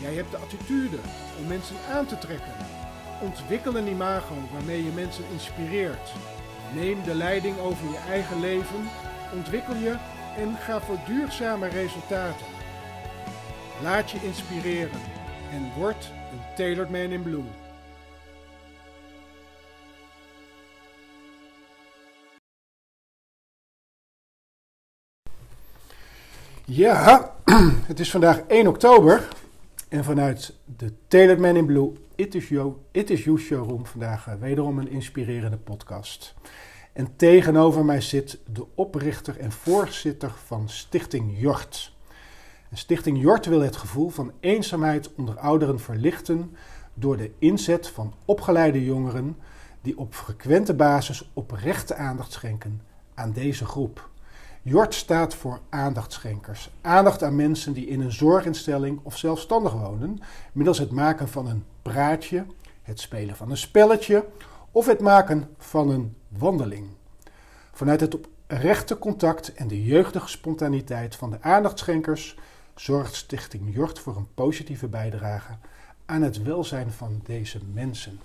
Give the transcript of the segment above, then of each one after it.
Jij hebt de attitude om mensen aan te trekken. Ontwikkel een imago waarmee je mensen inspireert. Neem de leiding over je eigen leven, ontwikkel je en ga voor duurzame resultaten. Laat je inspireren en word een Tailored Man in Blue. Ja, het is vandaag 1 oktober en vanuit de Tailored Man in Blue It Is You, It Is You showroom vandaag uh, wederom een inspirerende podcast. En tegenover mij zit de oprichter en voorzitter van Stichting Jort. En Stichting Jort wil het gevoel van eenzaamheid onder ouderen verlichten door de inzet van opgeleide jongeren die op frequente basis oprechte aandacht schenken aan deze groep. Jort staat voor aandachtschenkers. Aandacht aan mensen die in een zorginstelling of zelfstandig wonen, middels het maken van een praatje, het spelen van een spelletje of het maken van een wandeling. Vanuit het oprechte contact en de jeugdige spontaniteit van de aandachtschenkers zorgt Stichting Jort voor een positieve bijdrage aan het welzijn van deze mensen.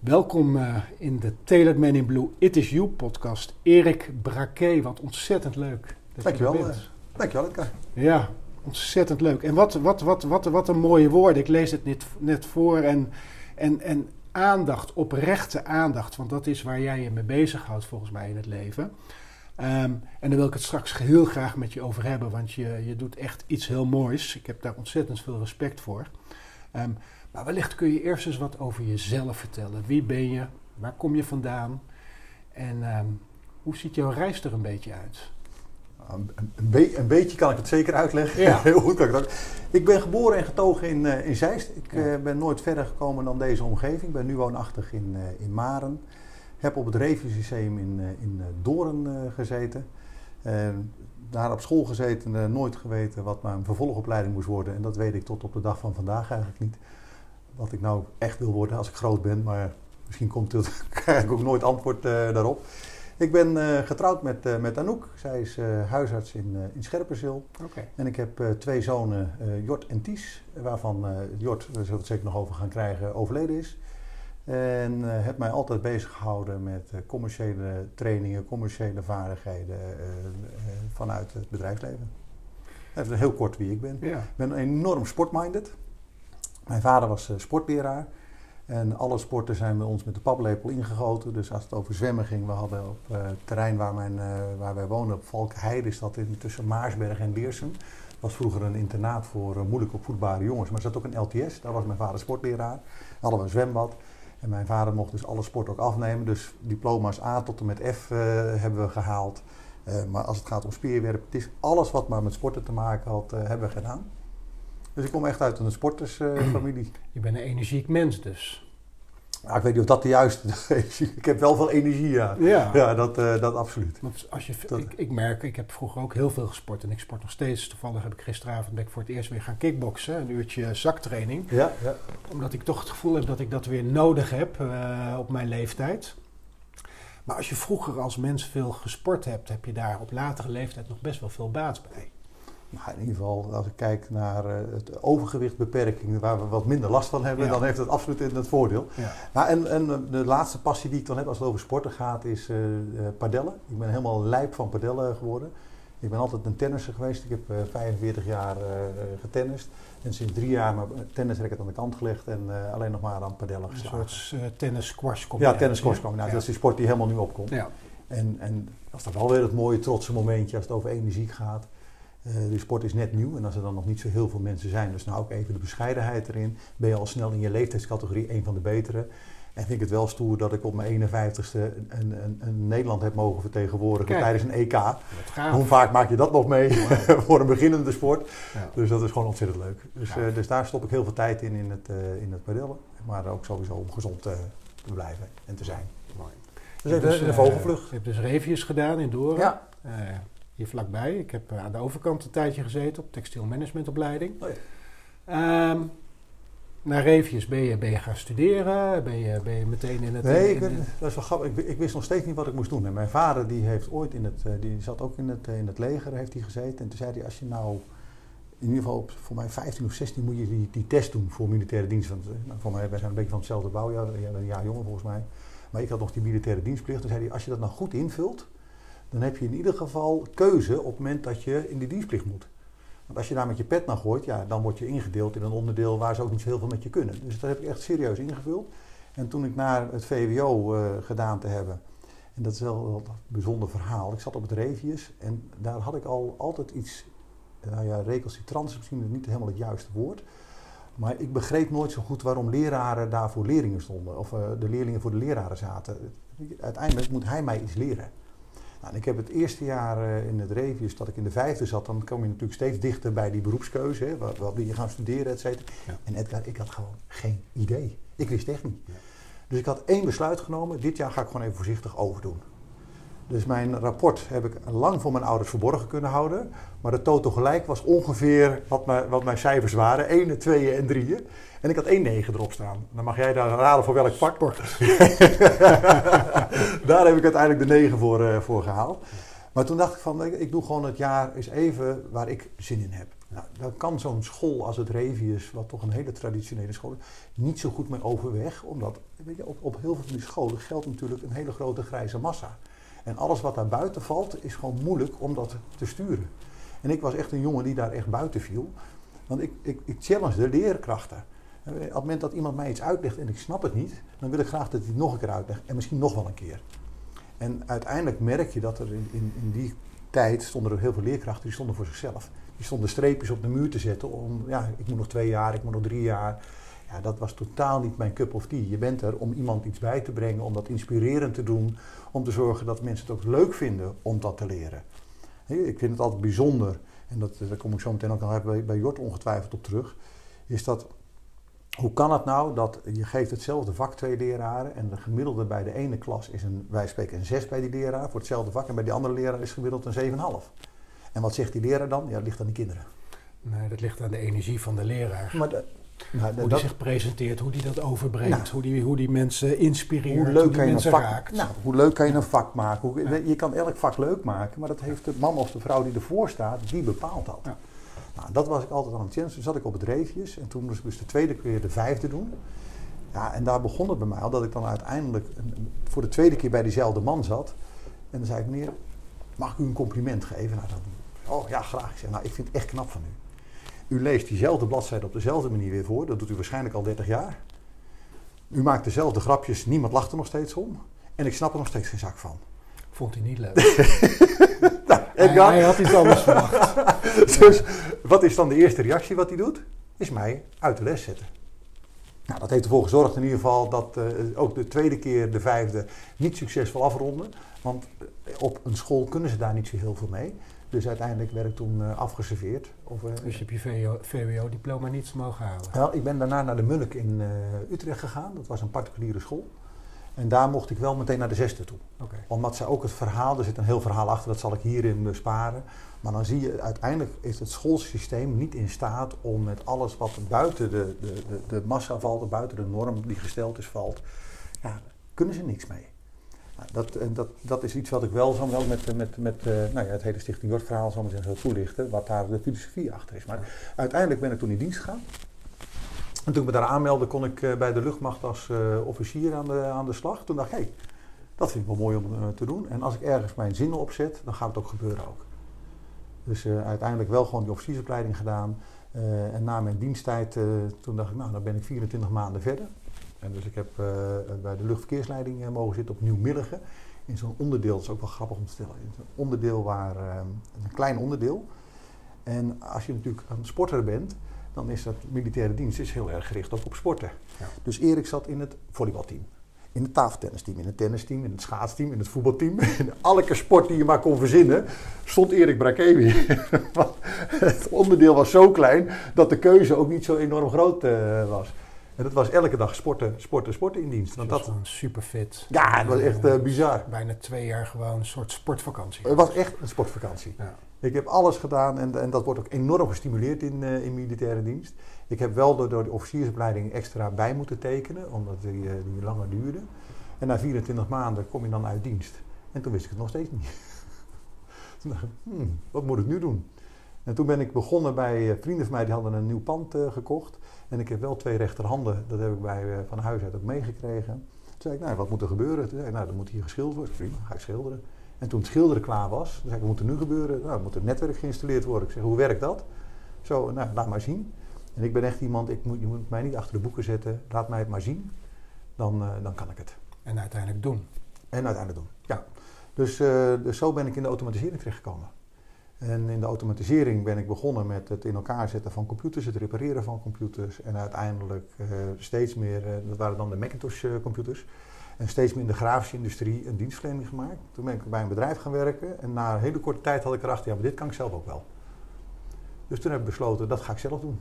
Welkom uh, in de Tailored Man in Blue It Is You podcast. Erik Braquet, wat ontzettend leuk. Dat Dankjewel. Je uh, dankjewel, Edgar. Ja, ontzettend leuk. En wat, wat, wat, wat, wat een mooie woorden. Ik lees het net, net voor. En, en, en aandacht, oprechte aandacht. Want dat is waar jij je mee bezighoudt volgens mij in het leven. Um, en daar wil ik het straks heel graag met je over hebben. Want je, je doet echt iets heel moois. Ik heb daar ontzettend veel respect voor. Um, maar wellicht kun je eerst eens wat over jezelf vertellen. Wie ben je? Waar kom je vandaan? En um, hoe ziet jouw reis er een beetje uit? Een, een, be een, beetje kan ik het zeker uitleggen. Ja. Heel goed kan ik dat. Ik ben geboren en getogen in, uh, in Zeist. Ik ja. uh, ben nooit verder gekomen dan deze omgeving. Ik ben nu woonachtig in, uh, in Maren. Heb op het Revismuseum in, in Doorn gezeten. daar op school gezeten, nooit geweten wat mijn vervolgopleiding moest worden. En dat weet ik tot op de dag van vandaag eigenlijk niet wat ik nou echt wil worden als ik groot ben. Maar misschien komt het, krijg ik ook nooit antwoord uh, daarop. Ik ben uh, getrouwd met, uh, met Anouk. Zij is huisarts in, in Scherpenzeel. Okay. En ik heb twee zonen, Jort en Ties. Waarvan Jort, we zullen het zeker nog over gaan krijgen, overleden is. En heb mij altijd bezig gehouden met commerciële trainingen, commerciële vaardigheden vanuit het bedrijfsleven. Even heel kort wie ik ben. Ja. Ik ben enorm sportminded. Mijn vader was uh, sportleraar. En alle sporten zijn bij ons met de paplepel ingegoten. Dus als het over zwemmen ging, we hadden op uh, het terrein waar, mijn, uh, waar wij woonden, op Valkenheide, is dat in, tussen Maarsberg en Beersum. Dat was vroeger een internaat voor moeilijk opvoedbare jongens. Maar er zat ook een LTS, daar was mijn vader sportleraar. Hadden we een zwembad. En mijn vader mocht dus alle sport ook afnemen. Dus diploma's A tot en met F hebben we gehaald. maar als het gaat om spierwerp, het is alles wat maar met sporten te maken had, hebben we gedaan. Dus ik kom echt uit een sportersfamilie. Je bent een energiek mens dus. Nou, ik weet niet of dat de juiste is. ik heb wel veel energie, ja. Ja, ja dat, uh, dat absoluut. Want als je, dat, ik, ik, merk, ik heb vroeger ook heel veel gesport en ik sport nog steeds. Toevallig heb ik gisteravond ben ik voor het eerst weer gaan kickboksen. Een uurtje zaktraining. Ja, ja. Omdat ik toch het gevoel heb dat ik dat weer nodig heb uh, op mijn leeftijd. Maar als je vroeger als mens veel gesport hebt, heb je daar op latere leeftijd nog best wel veel baat bij. Nou, in ieder geval, als ik kijk naar uh, het overgewichtbeperking, waar we wat minder last van hebben, ja. dan heeft het absoluut in het voordeel. Ja. Nou, en, en, de laatste passie die ik dan heb als het over sporten gaat, is uh, padellen. Ik ben helemaal lijp van padellen geworden. Ik ben altijd een tennisser geweest. Ik heb 45 jaar getennist. En sinds drik jaar mijn tennisracket aan de kant gelegd en alleen nog maar aan padellen geslagen. Een soort tennis-squash Ja, tennis-squash combinatie. Dat is die sport die helemaal nu opkomt. Ja. En, en dat is dan wel weer het mooie trotse momentje als het over energie gaat. Uh, de sport is net nieuw en als er dan nog niet zo heel veel mensen zijn, dus nou ook even de bescheidenheid erin, ben je al snel in je leeftijdscategorie een van de betere. En vind ik het wel stoer dat ik op mijn 51ste een, een, een Nederland heb mogen vertegenwoordigen Kijk. tijdens een EK. Hoe vaak maak je dat nog mee voor een beginnende sport? Ja. Dus dat is gewoon ontzettend leuk. Dus, Ja. eh, dus daar stop ik heel veel tijd in, in het, eh in het padellen. Maar ook sowieso om gezond eh, te blijven en te zijn. Mooi. Dus hebt de eh, vogelvlucht. Je hebt dus revius gedaan in Doren. Ja. Eh, hier vlakbij. Ik heb eh, aan de overkant een tijdje gezeten op textielmanagementopleiding. Oh ja. Ehm, na revius ben je, ben je gaan studeren? Ben je, ben je meteen in het... Nee, in- ik, in- ben- dat is wel grappig. Ik, ik wist nog steeds niet wat ik moest doen. En mijn vader die heeft ooit in het, eh, die zat ook in het, eh, in het leger, heeft hij gezeten. En toen zei hij, als je nou in ieder geval op voor mij 15 of 16 moet je die, die test doen voor militaire dienst. Want eh, nou, voor mij, wij zijn een beetje van hetzelfde bouwjaar, een jaar jonger volgens mij. Maar ik had nog die militaire dienstplicht. Toen zei hij, als je dat nou goed invult, dan heb je in ieder geval keuze op het moment dat je in die dienstplicht moet. Want als je daar met je pet naar gooit, ja, dan word je ingedeeld in een onderdeel waar ze ook niet zo heel veel met je kunnen. Dus dat heb ik echt serieus ingevuld. En toen ik naar het VWO eh, gedaan te hebben, en dat is wel een bijzonder verhaal. Ik zat op het Revius en daar had ik al altijd iets, nou ja, recalcitrant is misschien niet helemaal het juiste woord. Maar ik begreep nooit zo goed waarom leraren daar voor leerlingen stonden. Of eh, de leerlingen voor de leraren zaten. Uiteindelijk moet hij mij iets leren. Nou, ik heb het eerste jaar eh, in het Revius dat ik in de vijfde zat, dan kom je natuurlijk steeds dichter bij die beroepskeuze. Hè, wat, wat wil je gaan studeren, et cetera. Ja. En Edgar, ik had gewoon geen idee. Ik wist echt niet. Ja. Dus ik had één besluit genomen. Dit jaar ga ik gewoon even voorzichtig overdoen. Dus mijn rapport heb ik lang voor mijn ouders verborgen kunnen houden. Maar het toto gelijk was ongeveer wat mijn, wat mijn cijfers waren. 1, 2 en 3. En ik had één 9 erop staan. Dan mag jij daar raden voor welk vak. daar heb ik uiteindelijk de 9 voor, eh, voor gehaald. Maar toen dacht ik van, ik, ik doe gewoon het jaar eens even waar ik zin in heb. Nou, dan kan zo'n school als het Revius, wat toch een hele traditionele school is, niet zo goed mee overweg. Omdat weet je, op, op heel veel van die scholen geldt natuurlijk een hele grote grijze massa. En alles wat daar buiten valt, is gewoon moeilijk om dat te sturen. En ik was echt een jongen die daar echt buiten viel. Want ik, ik, ik challenge de leerkrachten. En Op het moment dat iemand mij iets uitlegt en ik snap het niet, dan wil ik graag dat hij het nog een keer uitlegt. En misschien nog wel een keer. En uiteindelijk merk je dat er in, in, in die tijd stonden er heel veel leerkrachten die stonden voor zichzelf. Die stonden streepjes op de muur te zetten om, ja, ik moet nog twee jaar, ik moet nog drie jaar. Ja, dat was totaal niet mijn cup of tea. Je bent er om iemand iets bij te brengen, om dat inspirerend te doen, om te zorgen dat mensen het ook leuk vinden om dat te leren. Ik vind het altijd bijzonder, en dat, daar kom ik zo meteen ook nog even bij, bij Jort ongetwijfeld op terug, is dat hoe kan het nou dat je geeft hetzelfde vak twee leraren en de gemiddelde bij de ene klas is een, wij spreken een 6 bij die leraar voor hetzelfde vak en bij die andere leraar is gemiddeld een 7,5. En wat zegt die leraar dan? Ja, dat ligt aan die kinderen. Nee, dat ligt aan de energie van de leraar. Maar nou, hoe die dat, zich presenteert, hoe die dat overbrengt, Nou. hoe, die, hoe die mensen inspireert, hoe hoe, leuk die kan je een mensen vak raakt. Nou, hoe leuk kan je een vak maken? Hoe, Ja. Je kan elk vak leuk maken, maar dat heeft de man of de vrouw die ervoor staat, die bepaalt dat. Ja. Nou, dat was ik altijd aan het challenge. Toen zat ik op het Reefjes en toen moest ik dus de tweede keer de vijfde doen. Ja, en daar begon het bij mij al dat ik dan uiteindelijk een- voor de tweede keer bij diezelfde man zat. En dan zei ik, meneer, mag ik u een compliment geven? Nou, dan, oh ja, graag. Ik zeg, nou, ik vind het echt knap van u. U leest diezelfde bladzijde op dezelfde manier weer voor. Dat doet u waarschijnlijk al 30 jaar. U maakt dezelfde grapjes, niemand lacht er nog steeds om. En ik snap er nog steeds geen zak van. Vond hij niet leuk. Nou, hij, Edgar, hij had iets anders verwacht. dus wat is dan de eerste reactie wat hij doet? Is mij uit de les zetten. Nou, dat heeft ervoor gezorgd in ieder geval dat eh, ook de tweede keer, de vijfde, niet succesvol afronden. Want op een school kunnen ze daar niet zo heel veel mee. Dus uiteindelijk werd ik toen eh, afgeserveerd. Of, eh, Dus je hebt je VWO VWO-diploma niet mogen halen. Wel, ik ben daarna naar de Munnik in eh, Utrecht gegaan. Dat was een particuliere school. En daar mocht ik wel meteen naar de zesde toe. Omdat ze ook het verhaal, er zit een heel verhaal achter, dat zal ik hierin besparen. Maar dan zie je, uiteindelijk is het schoolsysteem niet in staat om met alles wat buiten de, de, de, de massa valt, buiten de norm die gesteld is, valt, ja, kunnen ze niks mee. Nou, dat, en dat, dat is iets wat ik wel zo wel met, met, met eh, nou ja, het hele Stichting Jort verhaal zal ik maar zeggen, toelichten, wat daar de filosofie achter is. Maar uiteindelijk ben ik toen in dienst gegaan. En toen ik me daar aanmeldde, kon ik eh, bij de luchtmacht als eh, officier aan de, aan de slag. Toen dacht ik, hé, dat vind ik wel mooi om eh, te doen. En als ik ergens mijn zinnen opzet, dan gaat het ook gebeuren ook. Dus eh, uiteindelijk wel gewoon die officiersopleiding gedaan. Eh, en na mijn diensttijd, eh, toen dacht ik, nou, dan ben ik 24 maanden verder. En dus ik heb eh, bij de luchtverkeersleiding eh, mogen zitten op Nieuw-Milligen. In zo'n onderdeel, dat is ook wel grappig om te stellen. In zo'n onderdeel waar, eh, een klein onderdeel. En als je natuurlijk een sporter bent, dan is dat militaire dienst is heel erg gericht ook op sporten. Ja. Dus Erik zat in het volleybalteam. In het tafeltennisteam, in het tennisteam, in het schaatsteam, in het voetbalteam. In elke sport die je maar kon verzinnen, stond Erik Brakewi. het onderdeel was zo klein dat de keuze ook niet zo enorm groot uh, was. En dat was elke dag sporten, sporten, sporten in dienst. Want dat was super fit. Ja, het was echt uh, bizar. Bijna twee jaar gewoon een soort sportvakantie. Het was echt een sportvakantie. Ja. Ik heb alles gedaan en, en, dat wordt ook enorm gestimuleerd in, uh, in militaire dienst. Ik heb wel door, door de officiersopleiding extra bij moeten tekenen, omdat die, uh, die langer duurde. En na 24 maanden kom je dan uit dienst. En toen wist ik het nog steeds niet. toen dacht ik, hmm, wat moet ik nu doen? En toen ben ik begonnen bij vrienden van mij, die hadden een nieuw pand gekocht. En ik heb wel twee rechterhanden, dat heb ik bij, uh, van huis uit ook meegekregen. Toen zei ik, nou, wat moet er gebeuren? Toen zei ik, nou, dan moet hier geschilderd worden. Prima, ga ik schilderen. En toen het schilderen klaar was, toen zei ik, wat moet er nu gebeuren? Nou, moet het netwerk geïnstalleerd worden. Ik zeg, hoe werkt dat? Zo, nou, laat maar zien. En ik ben echt iemand, ik moet, je moet mij niet achter de boeken zetten. Laat mij het maar zien. Dan, uh, dan kan ik het. En uiteindelijk doen. En uiteindelijk doen, ja. Dus, uh, dus zo ben ik in de automatisering terechtgekomen. En in de automatisering ben ik begonnen met het in elkaar zetten van computers, het repareren van computers. En uiteindelijk uh, steeds meer, uh, dat waren dan de Macintosh uh, computers. En steeds meer in de grafische industrie een dienstverlening gemaakt. Toen ben ik bij een bedrijf gaan werken. En na een hele korte tijd had ik erachter, ja, maar dit kan ik zelf ook wel. Dus toen heb ik besloten, dat ga ik zelf doen.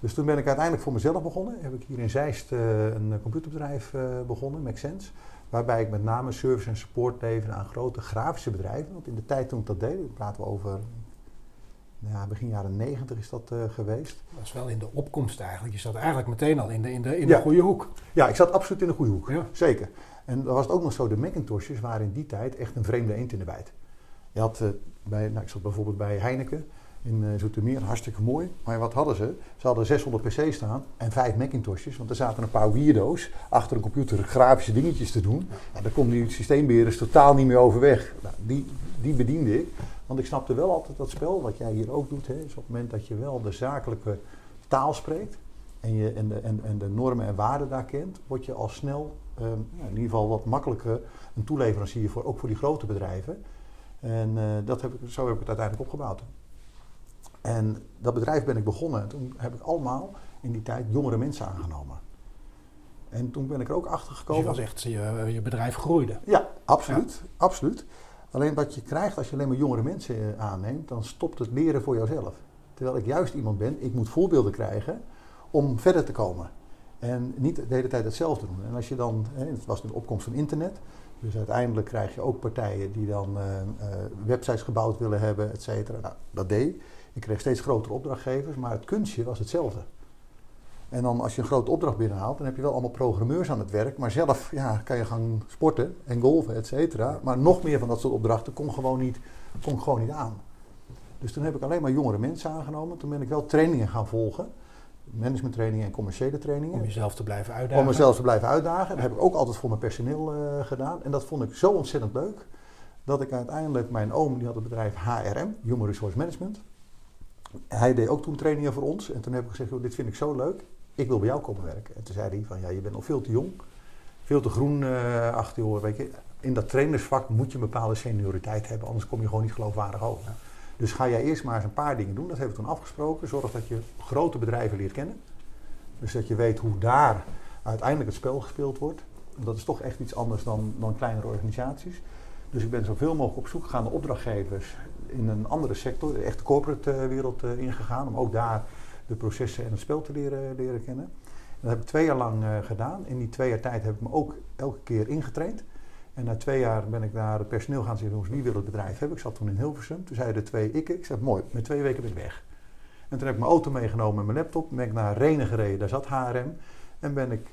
Dus toen ben ik uiteindelijk voor mezelf begonnen. Heb ik hier in Zeist een computerbedrijf begonnen, MakeSense. Waarbij ik met name service en support leverde aan grote grafische bedrijven. Want in de tijd toen ik dat deed, praten we over ja, begin jaren negentig is dat uh, geweest. Dat was wel in de opkomst eigenlijk. Je zat eigenlijk meteen al in de, in de, in de ja. goede hoek. Ja, ik zat absoluut in de goede hoek. Ja. Zeker. En dan was het ook nog zo, de Macintoshes waren in die tijd echt een vreemde eend in de bijt. Je had uh, bij, nou, ik zat bijvoorbeeld bij Heineken in uh, Zoetermeer, hartstikke mooi. Maar wat hadden ze? Ze hadden 600 pc's staan en vijf Macintoshes. Want er zaten een paar weirdo's achter een computer grafische dingetjes te doen. Ja, daar kon die systeembeheerders totaal niet meer overweg. Nou, die, die bediende ik. Want ik snapte wel altijd dat spel, wat jij hier ook doet. Hè, is op het moment dat je wel de zakelijke taal spreekt. En, je, en, de, en, en de normen en waarden daar kent. Word je al snel, um, in ieder geval wat makkelijker, een toeleverancier voor, ook voor die grote bedrijven. En uh, dat heb ik, zo heb ik het uiteindelijk opgebouwd. En dat bedrijf ben ik begonnen. En toen heb ik allemaal in die tijd jongere mensen aangenomen. En toen ben ik er ook achter gekomen. Dus je was echt, je, je bedrijf groeide. Ja, absoluut. Ja. absoluut. Alleen wat je krijgt als je alleen maar jongere mensen aanneemt, dan stopt het leren voor jouzelf. Terwijl ik juist iemand ben, ik moet voorbeelden krijgen om verder te komen. En niet de hele tijd hetzelfde doen. En als je dan, het was de opkomst van internet. Dus uiteindelijk krijg je ook partijen die dan uh, uh, websites gebouwd willen hebben, et cetera. Nou, dat deed ik. Kreeg steeds grotere opdrachtgevers, maar het kunstje was hetzelfde. En dan als je een grote opdracht binnenhaalt, dan heb je wel allemaal programmeurs aan het werk. Maar zelf ja, kan je gaan sporten en golven, et cetera. Maar nog meer van dat soort opdrachten kon gewoon, niet, kon gewoon niet aan. Dus toen heb ik alleen maar jongere mensen aangenomen. Toen ben ik wel trainingen gaan volgen. Managementtrainingen en commerciële trainingen. Om jezelf te blijven uitdagen. Om mezelf te blijven uitdagen. Dat heb ik ook altijd voor mijn personeel uh, gedaan. En dat vond ik zo ontzettend leuk. Dat ik uiteindelijk, mijn oom die had het bedrijf HRM, Human Resource Management. Hij deed ook toen trainingen voor ons. En toen heb ik gezegd, dit vind ik zo leuk. Ik wil bij jou komen werken. En toen zei hij van, ja, je bent nog veel te jong. Veel te groen uh, achter je oren. Weet je. In dat trainersvak moet je een bepaalde senioriteit hebben. Anders kom je gewoon niet geloofwaardig over. Ja. Dus ga jij eerst maar eens een paar dingen doen. Dat hebben we toen afgesproken. Zorg dat je grote bedrijven leert kennen. Dus dat je weet hoe daar uiteindelijk het spel gespeeld wordt. Dat is toch echt iets anders dan, dan kleinere organisaties. Dus ik ben zoveel mogelijk op zoek gegaan naar opdrachtgevers in een andere sector, de echte corporate uh, wereld uh, ingegaan. Om ook daar de processen en het spel te leren, leren kennen. En dat heb ik twee jaar lang gedaan. In die twee jaar tijd heb ik me ook elke keer ingetraind. En na twee jaar ben ik naar het personeel gaan zeggen, jongens, wie wil het bedrijf hebben? Ik zat toen in Hilversum. Toen zeiden de twee ik. Ik zei, mooi, met twee weken ben ik weg. En toen heb ik mijn auto meegenomen en mijn laptop. Ben ik naar Renen gereden, daar zat HRM. En ben ik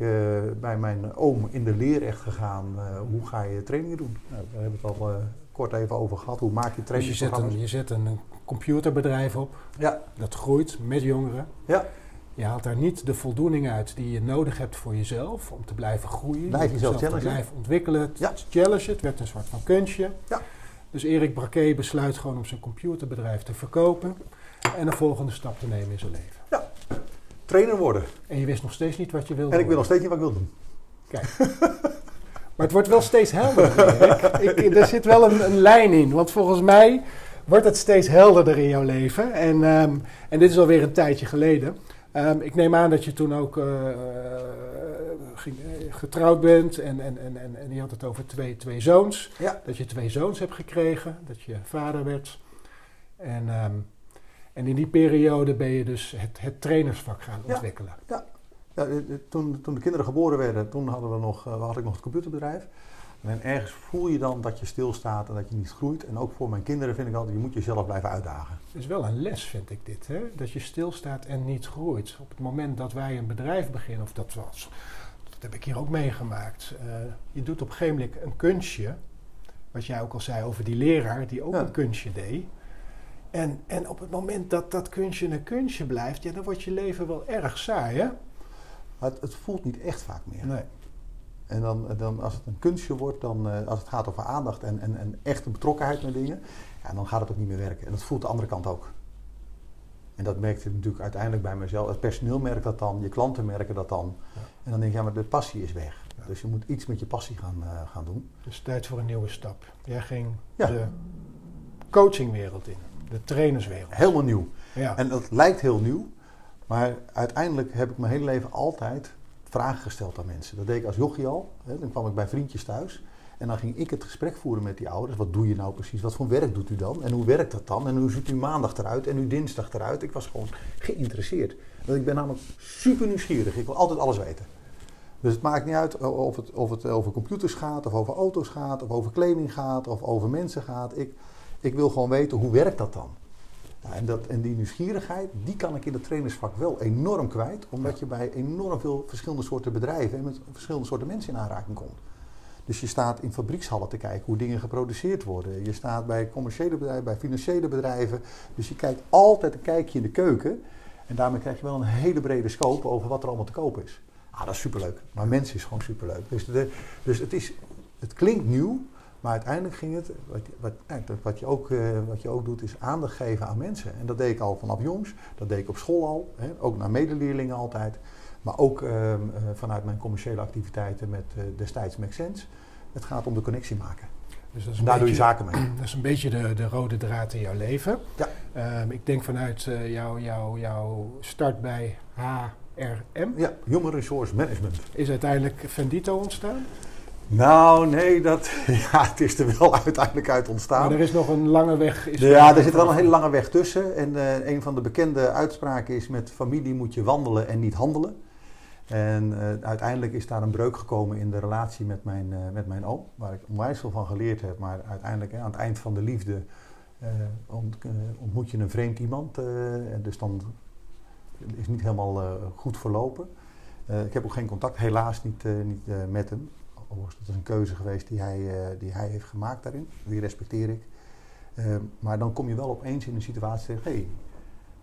bij mijn oom in de leer echt gegaan. Hoe ga je trainingen doen? Nou, daar hebben we het al kort even over gehad. Hoe maak je dus je zet, een, je zet een computerbedrijf op. Ja. Dat groeit met jongeren. Ja. Je haalt daar niet de voldoening uit die je nodig hebt voor jezelf om te blijven groeien. Blijf jezelf te blijven ontwikkelen. Ja. Challenge. Het werd een soort van kunstje. Ja. Dus Erik Braquet besluit gewoon om zijn computerbedrijf te verkopen en een volgende stap te nemen in zijn leven. Ja. Trainer worden. En je wist nog steeds niet wat je wilde. En ik weet nog steeds niet wat ik wil doen. Kijk. maar het wordt wel steeds helderder. ik, ik, er zit wel een, een, lijn in. Want volgens mij wordt het steeds helderder in jouw leven. En, um, en dit is alweer een tijdje geleden. Ehm, ik neem aan dat je toen ook eh, eh, ging, eh, getrouwd bent en, en, en, en, je had het over twee, twee zoons. Ja. Dat je twee zoons hebt gekregen, dat je vader werd. En, ehm, en in die periode ben je dus het, het trainersvak gaan Ja. ontwikkelen. Ja, eh, eh, toen, toen de kinderen geboren werden, toen hadden we nog, eh, had ik nog het computerbedrijf. En ergens voel je dan dat je stilstaat en dat je niet groeit. En ook voor mijn kinderen vind ik altijd, je moet jezelf blijven uitdagen. Het is wel een les, vind ik dit. Hè? Dat je stilstaat en niet groeit. Op het moment dat wij een bedrijf beginnen, of dat was, dat heb ik hier ook meegemaakt. je doet op een gegeven moment een kunstje. Wat jij ook al zei over die leraar die ook Ja. een kunstje deed. En, en op het moment dat dat kunstje een kunstje blijft, ja, dan wordt je leven wel erg saai, hè? Het, het voelt niet echt vaak meer. Nee. En dan, dan als het een kunstje wordt, dan, eh, als het gaat over aandacht en, en, en echte betrokkenheid met dingen, ja, dan gaat het ook niet meer werken. En dat voelt de andere kant ook. En dat merkte ik natuurlijk uiteindelijk bij mezelf. Het personeel merkt dat dan, je klanten merken dat dan. Ja. En dan denk je, ja, maar de passie is weg. Ja. Dus je moet iets met je passie gaan, eh, gaan doen. Dus tijd voor een nieuwe stap. Jij ging Ja. de coachingwereld in, de trainerswereld. Helemaal nieuw. Ja. En dat lijkt heel nieuw, maar uiteindelijk heb ik mijn hele leven altijd vragen gesteld aan mensen. Dat deed ik als jochie al. Hè. Dan kwam ik bij vriendjes thuis en dan ging ik het gesprek voeren met die ouders. Wat doe je nou precies? Wat voor werk doet u dan? En hoe werkt dat dan? En hoe ziet uw maandag eruit? En uw dinsdag eruit? Ik was gewoon geïnteresseerd. Want ik ben namelijk super nieuwsgierig. Ik wil altijd alles weten. Dus het maakt niet uit of het, of het over computers gaat, of over auto's gaat, of over kleding gaat, of over mensen gaat. Ik, ik wil gewoon weten, hoe werkt dat dan? Nou, en, dat, en die nieuwsgierigheid, die kan ik in het trainersvak wel enorm kwijt. Omdat je bij enorm veel verschillende soorten bedrijven en met verschillende soorten mensen in aanraking komt. Dus je staat in fabriekshallen te kijken hoe dingen geproduceerd worden. Je staat bij commerciële bedrijven, bij financiële bedrijven. Dus je kijkt altijd een kijkje in de keuken. En daarmee krijg je wel een hele brede scope over wat er allemaal te koop is. Ah, dat is superleuk. Maar mensen is gewoon superleuk. Dus, de, dus het, is, het klinkt nieuw, maar uiteindelijk ging het, wat, wat, wat, je ook, uh, wat je ook doet, is aandacht geven aan mensen. En dat deed ik al vanaf jongs, dat deed ik op school al, hè, ook naar medeleerlingen altijd. Maar ook uh, uh, vanuit mijn commerciële activiteiten met uh, destijds Make Sense. Het gaat om de connectie maken. Dus dat is en daar beetje, doe je zaken mee. Dat is een beetje de, de rode draad in jouw leven. Ja. Um, ik denk vanuit jouw jou, jou start bij HRM. Ja, Human Resource Management. Is uiteindelijk Vendito ontstaan? Nou, nee, dat, ja, het is er wel uiteindelijk uit ontstaan. Maar er is nog een lange weg. Is ja, er zit wel een hele lange weg tussen. En uh, een van de bekende uitspraken is: met familie moet je wandelen en niet handelen. En uh, uiteindelijk is daar een breuk gekomen in de relatie met mijn, uh, met mijn oom, waar ik onwijs veel van geleerd heb. Maar uiteindelijk, aan het eind van de liefde, ont, ontmoet je een vreemd iemand. en dus dan is het niet helemaal goed verlopen. ik heb ook geen contact, helaas niet, niet met hem. Overigens, dat is een keuze geweest die hij, uh, die hij heeft gemaakt daarin. Die respecteer ik. Uh, maar dan kom je wel opeens in een situatie tegen, hé, hey,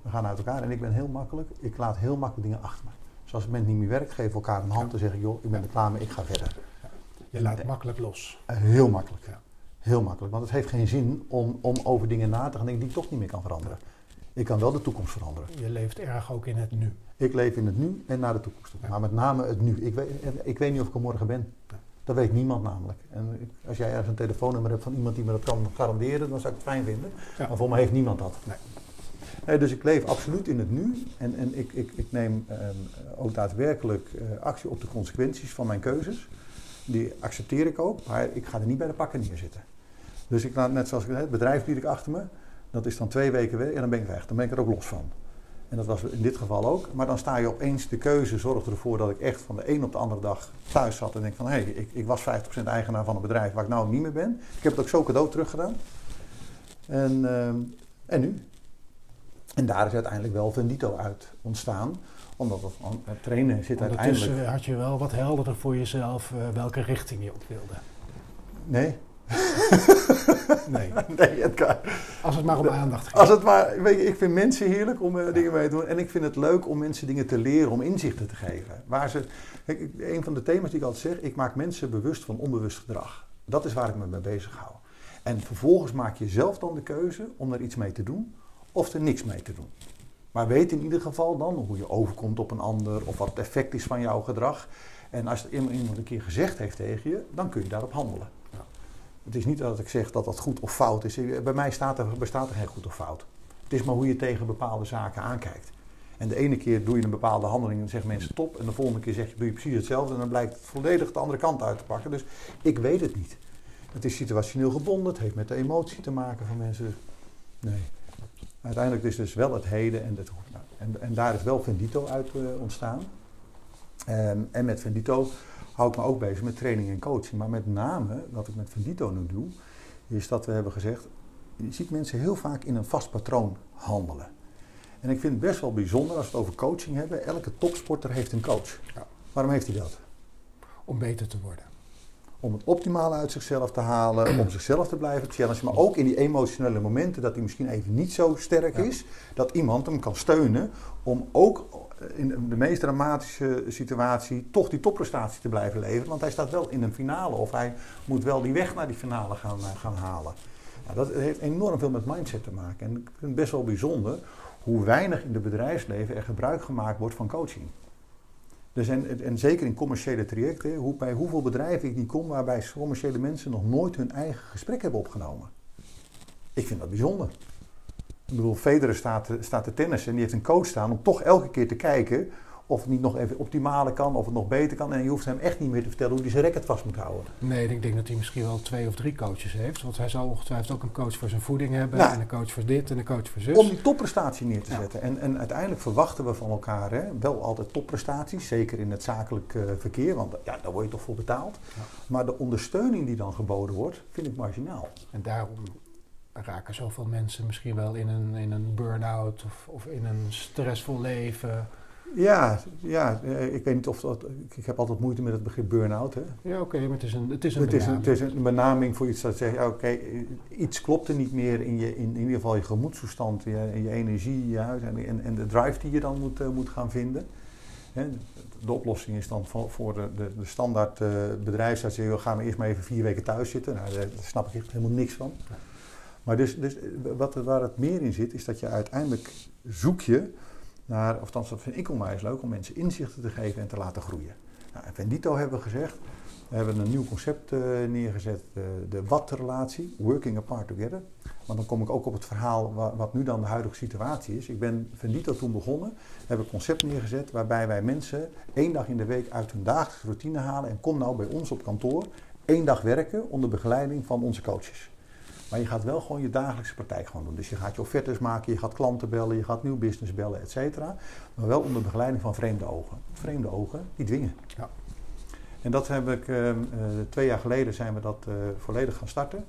we gaan uit elkaar. En ik ben heel makkelijk, ik laat heel makkelijk dingen achter me. Dus als het moment niet meer werkt, geef elkaar een hand ja. en zeg ik, joh, ik ben er klaar mee, ik ga verder. Ja. Je laat makkelijk los. Uh, heel makkelijk. Ja. Heel makkelijk. Want het heeft geen zin om, om over dingen na te gaan denken die ik toch niet meer kan veranderen. Ik kan wel de toekomst veranderen. Je leeft erg ook in het nu. Ik leef in het nu en naar de toekomst. Maar met name het nu. Ik weet, ik weet niet of ik er morgen ben. Dat weet niemand namelijk. En als jij ergens een telefoonnummer hebt van iemand die me dat kan garanderen, dan zou ik het fijn vinden. Ja. Maar voor mij heeft niemand dat. Nee. Nee, dus ik leef absoluut in het nu. En, en ik, ik, ik neem um, ook daadwerkelijk uh, actie op de consequenties van mijn keuzes. Die accepteer ik ook, maar ik ga er niet bij de pakken neerzitten. Dus ik laat, net zoals ik zei, het bedrijf bied ik achter me. Dat is dan twee weken weg en dan ben ik weg. Dan ben ik er ook los van. En dat was in dit geval ook. Maar dan sta je opeens, de keuze zorgde ervoor dat ik echt van de een op de andere dag thuis zat. En denk van, hé, hey, ik, ik was 50% eigenaar van een bedrijf waar ik nou niet meer ben. Ik heb het ook zo cadeau teruggedaan. En, uh, en nu? En daar is uiteindelijk wel Vendito uit ontstaan. Omdat het, het trainen zit uiteindelijk... Ondertussen had je wel wat helderder voor jezelf uh, welke richting je op wilde. Nee. nee. nee het kan. Als het maar om aandacht gaat. Als het maar, weet je, ik vind mensen heerlijk om uh, dingen mee te doen. En ik vind het leuk om mensen dingen te leren, om inzichten te geven. Waar ze, kijk, een van de thema's die ik altijd zeg, ik maak mensen bewust van onbewust gedrag. Dat is waar ik me mee bezig hou. En vervolgens maak je zelf dan de keuze om er iets mee te doen of er niks mee te doen. Maar weet in ieder geval dan hoe je overkomt op een ander of wat het effect is van jouw gedrag. En als er iemand een keer gezegd heeft tegen je, dan kun je daarop handelen. Het is niet dat ik zeg dat dat goed of fout is. Bij mij staat er, bestaat er geen goed of fout. Het is maar hoe je tegen bepaalde zaken aankijkt. En de ene keer doe je een bepaalde handeling en zeggen mensen top. En de volgende keer zeg je, doe je precies hetzelfde. En dan blijkt het volledig de andere kant uit te pakken. Dus ik weet het niet. Het is situationeel gebonden. Het heeft met de emotie te maken van mensen. Dus nee. Uiteindelijk is dus wel het heden en, het, nou, en, en daar is wel Vendito uit uh, ontstaan. Um, en met Vendito hou ik me ook bezig met training en coaching. Maar met name, wat ik met Vendito nu doe, is dat we hebben gezegd, je ziet mensen heel vaak in een vast patroon handelen. En ik vind het best wel bijzonder als we het over coaching hebben. Elke topsporter heeft een coach. Ja. Waarom heeft hij dat? Om beter te worden. Om het optimale uit zichzelf te halen, om zichzelf te blijven challengen. Maar ook in die emotionele momenten dat hij misschien even niet zo sterk is. Dat iemand hem kan steunen om ook in de meest dramatische situatie toch die topprestatie te blijven leveren. Want hij staat wel in een finale of hij moet wel die weg naar die finale gaan, eh, gaan halen. Dat heeft enorm veel met mindset te maken. En ik vind het best wel bijzonder hoe weinig in het bedrijfsleven er gebruik gemaakt wordt van coaching. Dus en, en zeker in commerciële trajecten, hoe, bij hoeveel bedrijven ik niet kom waarbij commerciële mensen nog nooit hun eigen gesprek hebben opgenomen. Ik vind dat bijzonder. Ik bedoel, Federer staat, staat te tennissen en die heeft een coach staan om toch elke keer te kijken of het niet nog even optimale kan, of het nog beter kan. En je hoeft hem echt niet meer te vertellen hoe hij zijn racket vast moet houden. Nee, ik denk dat hij misschien wel twee of drie coaches heeft. Want hij zal ongetwijfeld ook een coach voor zijn voeding hebben. Nou, en een coach voor dit en een coach voor zus. Om die topprestatie neer te zetten. En, en uiteindelijk verwachten we van elkaar hè, wel altijd topprestaties. Zeker in het zakelijk uh, verkeer, want ja, daar word je toch voor betaald. Ja. Maar de ondersteuning die dan geboden wordt, vind ik marginaal. En daarom raken zoveel mensen misschien wel in een, in een burn-out of, of in een stressvol leven. Ja, ja, eh, ik weet niet of dat. Ik heb altijd moeite met het begrip burn-out. Hè? Ja, oké, maar het is een, het is een het benaming. Is een, het is een benaming voor iets dat zegt: oké, iets klopt er niet meer in, je, in, in ieder geval je gemoedstoestand, je, je energie, je huis en, en, en, de drive die je dan moet, uh, moet gaan vinden. Hè? De oplossing is dan voor, voor de, de, de standaard uh, bedrijfsarts: we gaan eerst maar even vier weken thuis zitten. Nou, daar snap ik echt helemaal niks van. Maar dus, dus wat, waar het meer in zit, is dat je uiteindelijk zoek je naar, of dat vind ik onwijs leuk, om mensen inzichten te geven en te laten groeien. Nou, en Vendito hebben we gezegd, we hebben een nieuw concept uh, neergezet, uh, de wat-relatie, working apart together. Want dan kom ik ook op het verhaal wat, wat, nu dan de huidige situatie is. Ik ben Vendito toen begonnen, hebben een concept neergezet waarbij wij mensen één dag in de week uit hun dagelijkse routine halen en kom nou bij ons op kantoor één dag werken onder begeleiding van onze coaches. Maar je gaat wel gewoon je dagelijkse praktijk gewoon doen. Dus je gaat je offertes maken, je gaat klanten bellen, je gaat nieuw business bellen, et cetera. Maar wel onder begeleiding van vreemde ogen. Vreemde ogen, die dwingen. Ja. En dat heb ik, uh, twee jaar geleden zijn we dat uh, volledig gaan starten.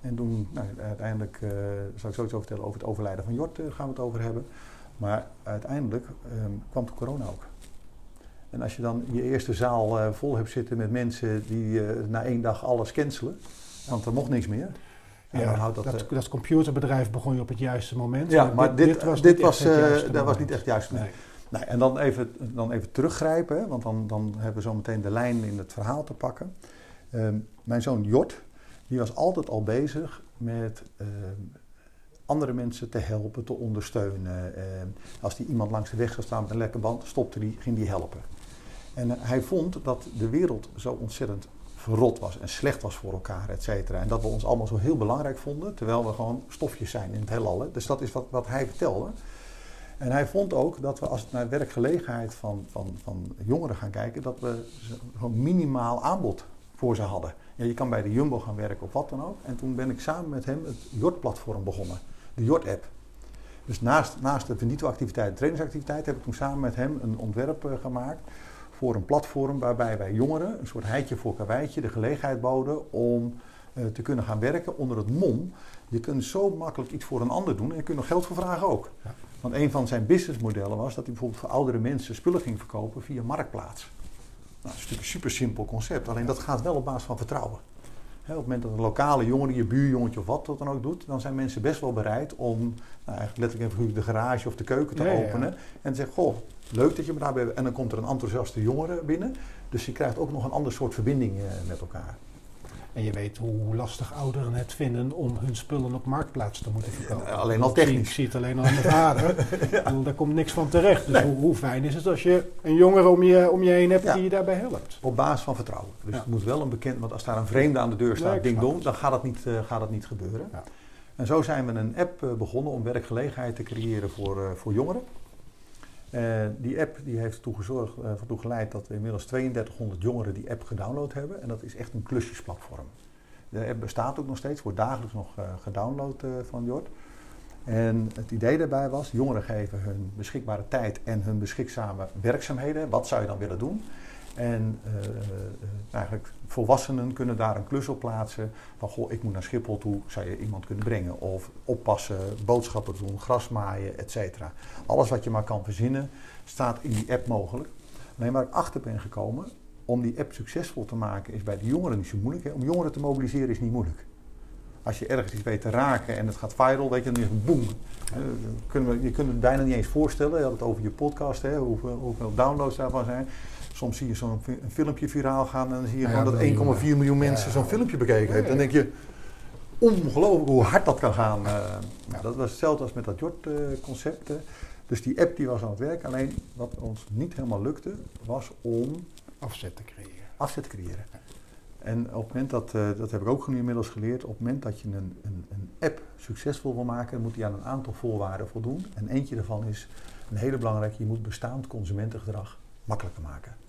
En toen, nou, uiteindelijk, uh, zal ik zoiets over vertellen over het overlijden van Jort, gaan we het over hebben. Maar uiteindelijk ehm, kwam de corona ook. En als je dan je eerste zaal vol hebt zitten met mensen die na één dag alles cancelen, want er mocht niks meer. Ja, dat, dat, dat, computerbedrijf begon je op het juiste moment. Ja, maar dit, dit, was, dit was, uh, dat was niet echt juist. Nee. nee. en dan even, dan even teruggrijpen, hè, want dan, dan hebben we zo meteen de lijn in het verhaal te pakken. Uh, mijn zoon Jort, die was altijd al bezig met uh, andere mensen te helpen, te ondersteunen. Ehm, als die iemand langs de weg zou staan met een lekke band, stopte die, ging die helpen. En eh, hij vond dat de wereld zo ontzettend verrot was en slecht was voor elkaar, et cetera. En dat we ons allemaal zo heel belangrijk vonden, terwijl we gewoon stofjes zijn in het heelal. Dus dat is wat, wat hij vertelde. En hij vond ook dat we als we naar werkgelegenheid van, van, van jongeren gaan kijken, dat we gewoon minimaal aanbod voor ze hadden. Ja, je kan bij de Jumbo gaan werken of wat dan ook. En toen ben ik samen met hem het Jort-platform begonnen, de Jort-app. Dus naast, naast de Venito-activiteit en trainingsactiviteit heb ik toen samen met hem een ontwerp uh, gemaakt voor een platform waarbij wij jongeren, een soort heitje voor karweitje, de gelegenheid boden om uh, te kunnen gaan werken onder het mom. Je kunt zo makkelijk iets voor een ander doen en je kunt nog geld voor vragen ook. Ja. Want een van zijn businessmodellen was dat hij bijvoorbeeld voor oudere mensen spullen ging verkopen via Marktplaats. Nou, dat is natuurlijk een super simpel concept, alleen dat gaat wel op basis van vertrouwen. op het moment dat een lokale jongere, je buurjongetje of wat dat dan ook doet, dan zijn mensen best wel bereid om nou, eigenlijk letterlijk even de garage of de keuken te openen. En te zeggen, goh, leuk dat je me daarbij En dan komt er een enthousiaste jongere binnen. Dus je krijgt ook nog een ander soort verbinding uh, met elkaar. En je weet hoe lastig ouderen het vinden om hun spullen op marktplaats te moeten verkopen. Alleen al technisch. Ik zie het alleen al aan de vader. ja. Daar komt niks van terecht. Dus nee. hoe, hoe, fijn is het als je een jongere om je, om je heen hebt ja. die je daarbij helpt? Op basis van vertrouwen. Dus het moet wel een bekend... Want als daar een vreemde aan de deur staat, nee, ding dong, dan gaat dat niet, uh, gaat dat niet gebeuren. En zo zijn we een app uh, begonnen om werkgelegenheid te creëren voor, voor jongeren. Uh, die app die heeft ertoe, gezorgd, uh, ertoe geleid dat we inmiddels 3200 jongeren die app gedownload hebben. En dat is echt een klusjesplatform. De app bestaat ook nog steeds, wordt dagelijks nog uh, gedownload van Jort. En het idee daarbij was, jongeren geven hun beschikbare tijd en hun beschikzame werkzaamheden. Wat zou je dan willen doen? En uh, eigenlijk volwassenen kunnen daar een klus op plaatsen. Van goh, ik moet naar Schiphol toe, zou je iemand kunnen brengen? Of oppassen, boodschappen doen, gras maaien, et cetera. Alles wat je maar kan verzinnen, staat in die app mogelijk. Alleen waar ik achter ben gekomen, om die app succesvol te maken, is bij de jongeren niet zo moeilijk. Hè? Om jongeren te mobiliseren is niet moeilijk. Als je ergens iets weet te raken en het gaat viral, weet je, dan is het boem. Uh, je kunt het bijna niet eens voorstellen. Je had het over je podcast, hè, hoeveel, hoeveel downloads daarvan zijn. Soms zie je zo'n filmpje viraal gaan en dan zie je gewoon dat 1,4 miljoen mensen zo'n filmpje bekeken heeft. Dan denk je, ongelooflijk hoe hard dat kan gaan. Uh, dat was hetzelfde als met dat Jort-concept. dus die app die was aan het werk. Alleen wat ons niet helemaal lukte, was om... Afzet te creëren. Afzet te creëren. En op het moment dat, uh, dat heb ik ook nu inmiddels geleerd, op het moment dat je een, een, een app succesvol wil maken, moet die aan een aantal voorwaarden voldoen. En eentje daarvan is een hele belangrijke, je moet bestaand consumentengedrag makkelijker maken.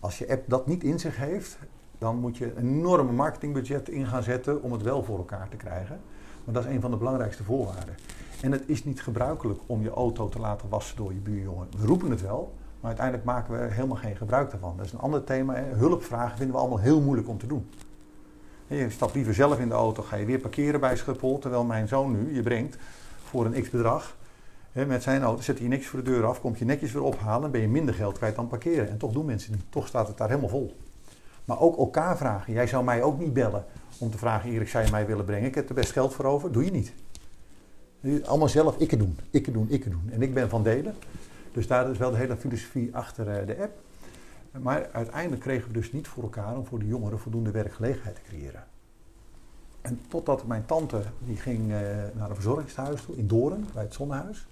Als je app dat niet in zich heeft, dan moet je een enorme marketingbudget in gaan zetten om het wel voor elkaar te krijgen. Maar dat is een van de belangrijkste voorwaarden. En het is niet gebruikelijk om je auto te laten wassen door je buurjongen. We roepen het wel, maar uiteindelijk maken we helemaal geen gebruik daarvan. Dat is een ander thema. Hulpvragen vinden we allemaal heel moeilijk om te doen. Je stapt liever zelf in de auto, ga je weer parkeren bij Schiphol, terwijl mijn zoon nu je brengt voor een Met zijn auto zet hij niks voor de deur af, komt je netjes weer ophalen, ben je minder geld kwijt dan parkeren. En toch doen mensen niet. Toch staat het daar helemaal vol. Maar ook elkaar vragen. Jij zou mij ook niet bellen om te vragen, Erik, zou je mij willen brengen? Ik heb er best geld voor over. Doe je niet. Allemaal zelf ikke doen, ikke doen, ikke doen. En ik ben van delen. Dus daar is wel de hele filosofie achter eh, de app. Maar uiteindelijk kregen we dus niet voor elkaar om voor de jongeren voldoende werkgelegenheid te creëren. En totdat mijn tante, die ging uh, naar een verzorgingshuis toe in Doorn, bij het Zonnehuis.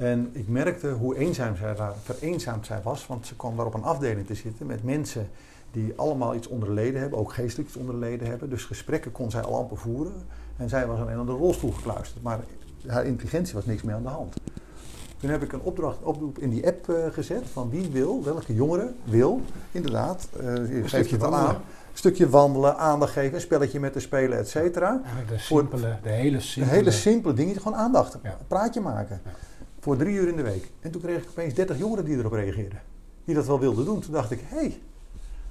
En ik merkte hoe eenzaam zij, vereenzaamd zij was, want ze kwam daar op een afdeling te zitten met mensen die allemaal iets onderleden hebben, ook geestelijk iets onderleden hebben. Dus gesprekken kon zij al amper voeren. En zij was alleen aan de rolstoel gekluisterd. Maar haar intelligentie was niks meer aan de hand. Toen heb ik een opdracht, oproep in die app uh, gezet van wie wil, welke jongere wil, inderdaad, uh, geef je het al aan. Een stukje wandelen, aandacht geven, een spelletje met de spelen, et cetera. de, simpele, de hele simpele... De hele simpele dingen, gewoon aandacht, ja. een praatje maken. Ja. Voor drie uur in de week. En toen kreeg ik opeens 30 jongeren die erop reageerden. Die dat wel wilden doen. Toen dacht ik, hé, hey,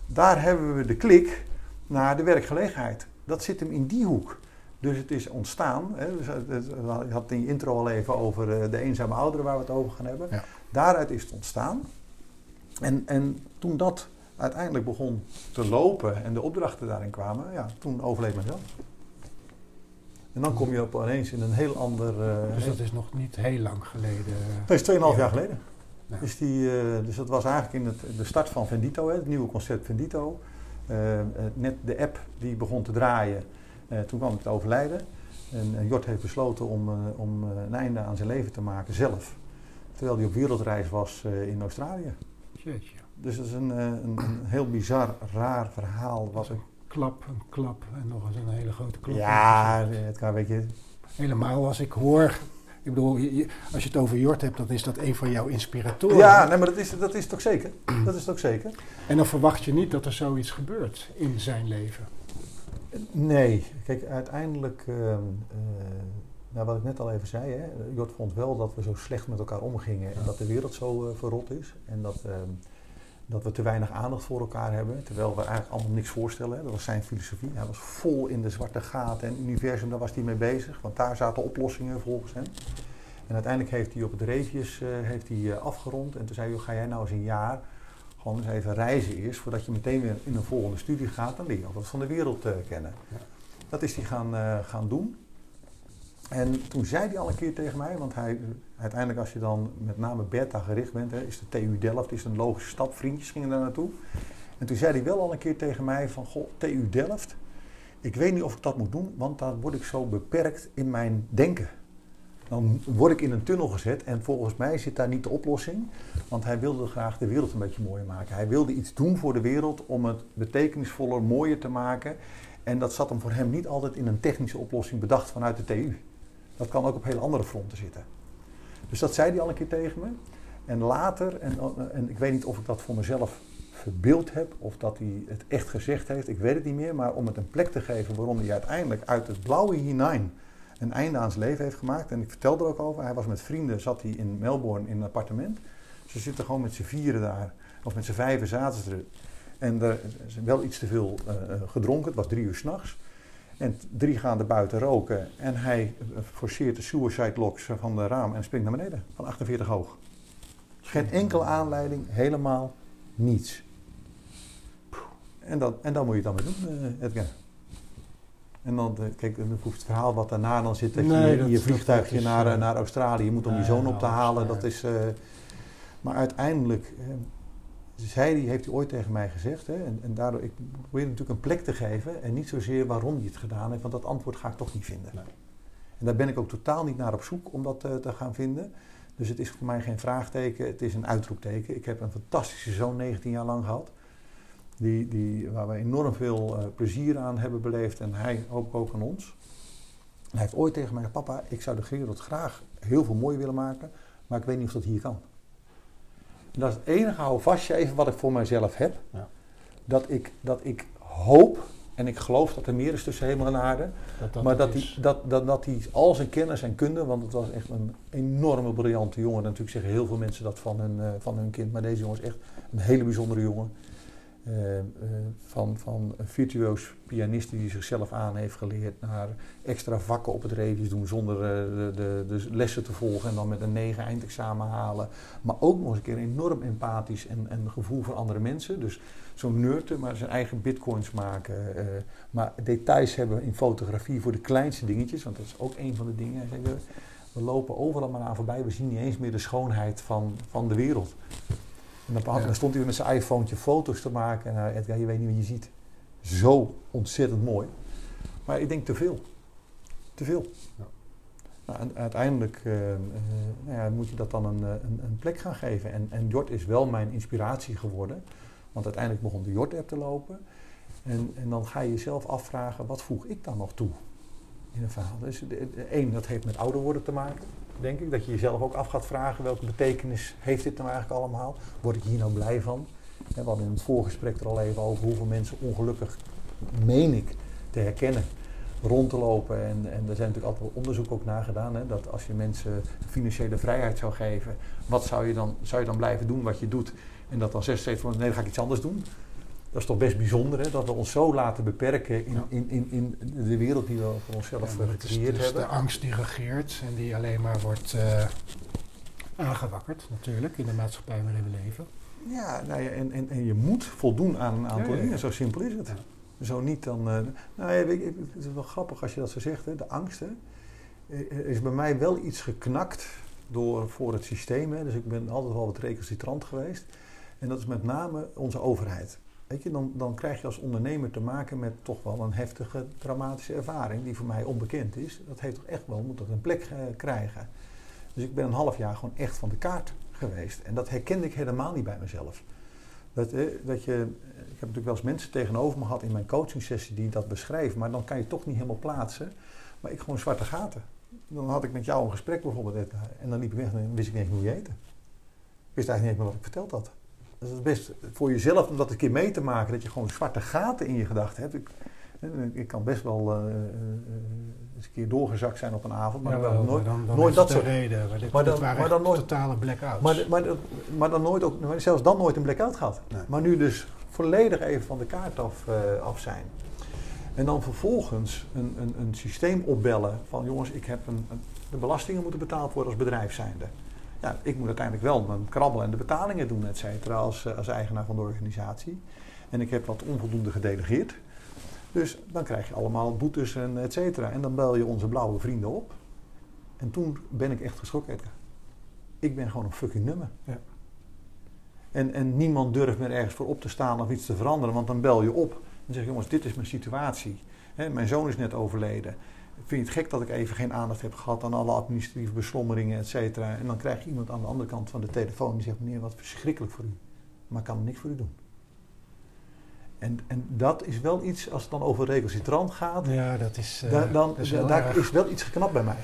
daar hebben we de klik naar de werkgelegenheid. Dat zit hem in die hoek. Dus het is ontstaan. Hè, dus je had in je intro al even over eh, de eenzame ouderen waar we het over gaan hebben. Ja. Daaruit is het ontstaan. En, en toen dat uiteindelijk begon te lopen en de opdrachten daarin kwamen, ja, toen overleed mezelf. En dan kom je op ineens in een heel ander... Uh, dus dat is nog niet heel lang geleden? Dat is 2,5 jaar geleden. Ja. Dus, die, uh, dus dat was eigenlijk in het, de start van Vendito, hè, het nieuwe concept Vendito. Net de app die begon te draaien, toen kwam het overlijden. En Jort heeft besloten om, om een einde aan zijn leven te maken zelf. Terwijl hij op wereldreis was in Australië. Jeetje. Dus dat is een, een, een, heel bizar, raar verhaal. Wat een klap, een klap en nog eens een hele grote klap. Ja, het kan een beetje... Helemaal als ik hoor... Ik bedoel, als je het over Jort hebt, dan is dat een van jouw inspiratoren. Ja, nee, maar dat is, dat is toch zeker? Dat is toch zeker? En dan verwacht je niet dat er zoiets gebeurt in zijn leven. Nee, kijk, uiteindelijk, uh, uh, nou wat ik net al even zei, hè, Jort vond wel dat we zo slecht met elkaar omgingen en dat de wereld zo uh, verrot is. En dat, ehm, dat we te weinig aandacht voor elkaar hebben, terwijl we eigenlijk allemaal niks voorstellen. Dat was zijn filosofie. Hij was vol in de zwarte gaten en universum, daar was hij mee bezig, want daar zaten oplossingen volgens hem. En uiteindelijk heeft hij op het reefjes uh, heeft hij, uh, afgerond en toen zei hij, ga jij nou eens een jaar gewoon eens even reizen eerst, voordat je meteen weer in een volgende studie gaat, dan leer je wat van de wereld uh, kennen. Ja. Dat is hij gaan, gaan doen. En toen zei hij al een keer tegen mij, want hij, uiteindelijk als je dan met name beta gericht bent, hè, is de TU Delft is een logische stap, vriendjes gingen daar naartoe. En toen zei hij wel al een keer tegen mij van, goh, TU Delft, ik weet niet of ik dat moet doen, want dan word ik zo beperkt in mijn denken. Dan word ik in een tunnel gezet en volgens mij zit daar niet de oplossing. Want hij wilde graag de wereld een beetje mooier maken. Hij wilde iets doen voor de wereld om het betekenisvoller, mooier te maken. En dat zat hem voor hem niet altijd in een technische oplossing bedacht vanuit de TU. Dat kan ook op hele andere fronten zitten. Dus dat zei hij al een keer tegen me. En later, en, en ik weet niet of ik dat voor mezelf verbeeld heb of dat hij het echt gezegd heeft, ik weet het niet meer, maar om het een plek te geven waarom hij uiteindelijk uit het blauwe hinein een einde aan zijn leven heeft gemaakt. En ik vertelde er ook over, hij was met vrienden, zat hij in Melbourne in een appartement. Ze zitten gewoon met z'n vieren daar, of met z'n vijven zaten ze er. En er is wel iets te veel uh, gedronken, het was drie uur s'nachts. En drie gaan er buiten roken en hij forceert de suicide locks van de raam en springt naar beneden, van 48 hoog. Geen enkele aanleiding, helemaal niets. En, dat, en dan moet je het dan weer doen, uh, Edgar. En dan, uh, kijk, dan hoeft het verhaal wat daarna dan zit, dat nee, je je vliegtuigje is, naar, naar Australië moet om je zoon op te halen. Dat is, maar uiteindelijk, zei die, heeft hij ooit tegen mij gezegd, hè, en, en, daardoor, ik probeer natuurlijk een plek te geven en niet zozeer waarom hij het gedaan heeft, want dat antwoord ga ik toch niet vinden. Nee. En daar ben ik ook totaal niet naar op zoek om dat te gaan vinden. Dus het is voor mij geen vraagteken, het is een uitroepteken. Ik heb een fantastische zoon 19 jaar lang gehad. Die, die, waar we enorm veel uh, plezier aan hebben beleefd en hij hoop ook aan ons. hij heeft ooit tegen mij gezegd, papa, ik zou de wereld graag heel veel mooi willen maken, maar ik weet niet of dat hier kan. En dat is het enige houvastje even wat ik voor mijzelf heb. Ja. Dat, ik, dat ik hoop en ik geloof dat er meer is tussen hemel en aarde. Dat dat maar dat hij, dat, dat, dat hij al zijn kennis en kunde, want het was echt een enorme briljante jongen. natuurlijk zeggen heel veel mensen dat van hun, uh, van hun kind. Maar deze jongen is echt een hele bijzondere jongen. Uh, uh, van, van een virtuoos pianist die zichzelf aan heeft geleerd naar extra vakken op het redius doen zonder de, de, de, lessen te volgen en dan met een negen eindexamen halen. Maar ook nog eens een keer enorm empathisch en, en gevoel voor andere mensen. Dus zo'n nerd, maar zijn eigen bitcoins maken. Maar details hebben in fotografie voor de kleinste dingetjes, want dat is ook een van de dingen. We, we lopen overal maar aan voorbij, we zien niet eens meer de schoonheid van, van de wereld. En dan, ja. dan stond hij weer met zijn iPhone foto's te maken. En uh, Edgar, je weet niet wat je ziet. Zo ontzettend mooi. Maar ik denk te veel. Te veel. Ja. Nou, en uiteindelijk uh, nou ja, moet je dat dan een, een, een, plek gaan geven. En, en Jort is wel mijn inspiratie geworden. Want uiteindelijk begon de Jort-app te lopen. En, en dan ga je jezelf afvragen, wat voeg ik dan nog toe in een verhaal? Dus één, dat heeft met ouder worden te maken, denk ik. Dat je jezelf ook af gaat vragen, welke betekenis heeft dit nou eigenlijk allemaal? Word ik hier nou blij van? We hadden in het voorgesprek er al even over hoeveel mensen ongelukkig, meen ik, te herkennen rond te lopen. En, en er zijn natuurlijk altijd wel onderzoek ook naar gedaan. Hè, dat als je mensen financiële vrijheid zou geven, wat zou je dan, zou je dan blijven doen wat je doet? En dat dan 76 van nee, dan ga ik iets anders doen. Dat is toch best bijzonder, hè? dat we ons zo laten beperken in, in, in, in de wereld die we voor onszelf ja, gecreëerd dus hebben. de angst die regeert en die alleen maar wordt uh, aangewakkerd, natuurlijk, in de maatschappij waarin we leven. Ja, nou ja en, en, en je moet voldoen aan een aantal dingen, zo simpel is het. Zo niet dan. Uh, nou ja, het is wel grappig als je dat zo zegt, hè? de angst. Hè? Er is bij mij wel iets geknakt door, voor het systeem. Hè? Dus ik ben altijd wel wat recalcitrant geweest. En dat is met name onze overheid. Weet je, dan, dan krijg je als ondernemer te maken met toch wel een heftige, dramatische ervaring, die voor mij onbekend is. Dat heeft toch echt wel, moet dat een plek uh, krijgen. Dus ik ben een half jaar gewoon echt van de kaart geweest. En dat herkende ik helemaal niet bij mezelf. Dat, eh, dat je, ik heb natuurlijk wel eens mensen tegenover me gehad in mijn coachingsessie die dat beschrijven, maar dan kan je toch niet helemaal plaatsen. Maar ik gewoon zwarte gaten. Dan had ik met jou een gesprek bijvoorbeeld en dan liep ik weg en wist ik niet eens hoe je eten. Ik wist eigenlijk niet meer wat ik verteld had dat is best voor jezelf om dat een keer mee te maken, dat je gewoon zwarte gaten in je gedachten hebt. Ik, ik kan best wel uh, uh, eens een keer doorgezakt zijn op een avond, maar, ja, nooit, dan, dan nooit dat soort reden. Maar, dan, maar dan nooit totale blackouts. Maar, maar, maar, dan nooit ook, zelfs dan nooit een blackout gehad. Nee. Maar nu dus volledig even van de kaart af, uh, af zijn. En dan vervolgens een, een, een systeem opbellen van jongens, ik heb een, een, de belastingen moeten betaald worden als bedrijf zijnde ja, ik moet uiteindelijk wel mijn krabbel en de betalingen doen, et cetera, als, eh, als eigenaar van de organisatie. En ik heb wat onvoldoende gedelegeerd. Dus dan krijg je allemaal boetes en et cetera. En dan bel je onze blauwe vrienden op. En toen ben ik echt geschrokken. Ik ben gewoon een fucking nummer. Ja. En, en niemand durft meer ergens voor op te staan of iets te veranderen. Want dan bel je op en zeg je, jongens, dit is mijn situatie. mijn zoon is net overleden vind je het gek dat ik even geen aandacht heb gehad aan alle administratieve beslommeringen, et cetera. En dan krijg je iemand aan de andere kant van de telefoon die zegt, meneer, wat verschrikkelijk voor u. Maar ik kan niks voor u doen. En, en dat is wel iets, als het dan over recalcitrant gaat, ja, dat is, uh, da, dan, dat is da, daar is wel iets geknapt bij mij.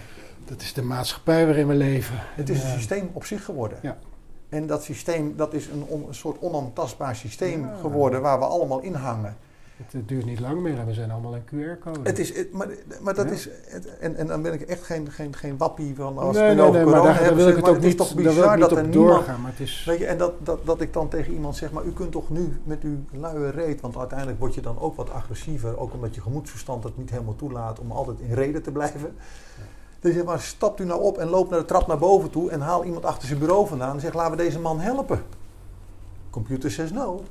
Dat is de maatschappij waarin we leven. Het is een systeem op zich geworden. Ja. En dat systeem, dat is een, on- een soort onaantastbaar systeem Ja. geworden waar we allemaal in hangen. Het, het duurt niet lang meer en we zijn allemaal een QR-code. Het is, het- maar, maar dat Ja. is, het- en, en dan ben ik echt geen, geen, geen wappie van als nee, we nee, nee, maar corona daar, wil ik zeg het ook is niet, toch bizar dat er niemand, doorgaan. Maar het is, Weet je, en dat, dat, dat ik dan tegen iemand zeg, maar u kunt toch nu met uw luie reet, want uiteindelijk word je dan ook wat agressiever, ook omdat je gemoedsverstand het niet helemaal toelaat om altijd in reden te blijven. Dus zeg maar, stapt u nou op en loopt naar de trap naar boven toe en haal iemand achter zijn bureau vandaan en zegt, laten we deze man helpen. Computer says no.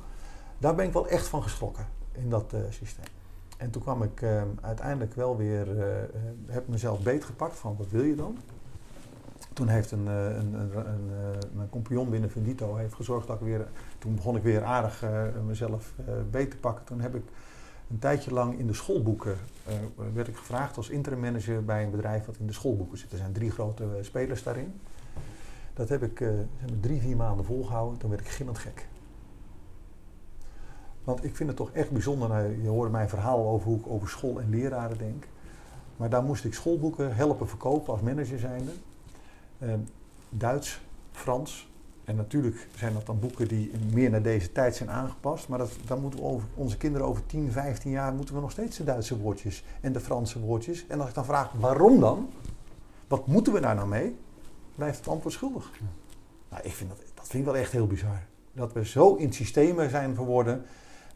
Daar ben ik wel echt van geschrokken in dat eh, systeem. En toen kwam ik eh, uiteindelijk wel weer, eh, eh, heb mezelf beetgepakt van wat wil je dan? Toen heeft een, een, een, mijn compagnon binnen Vendito heeft gezorgd dat ik weer, toen begon ik weer aardig mezelf beet te pakken. Toen heb ik een tijdje lang in de schoolboeken, werd ik gevraagd als interim manager bij een bedrijf wat in de schoolboeken zit. Er zijn drie grote spelers daarin. Dat heb ik drie, vier maanden volgehouden. Toen werd ik gillend gek. Want ik vind het toch echt bijzonder. nou, je hoorde mijn verhaal over hoe ik over school en leraren denk. Maar daar moest ik schoolboeken helpen verkopen als manager zijnde. Eh, Duits, Frans. En natuurlijk zijn dat dan boeken die meer naar deze tijd zijn aangepast. Maar dat, dan moeten we over, onze kinderen over 10, 15 jaar moeten we nog steeds de Duitse woordjes en de Franse woordjes. En als ik dan vraag waarom dan? Wat moeten we daar nou mee? Blijft het antwoord schuldig. Ja. Nou, ik vind dat, dat vind ik wel echt heel bizar. Dat we zo in systemen zijn verworden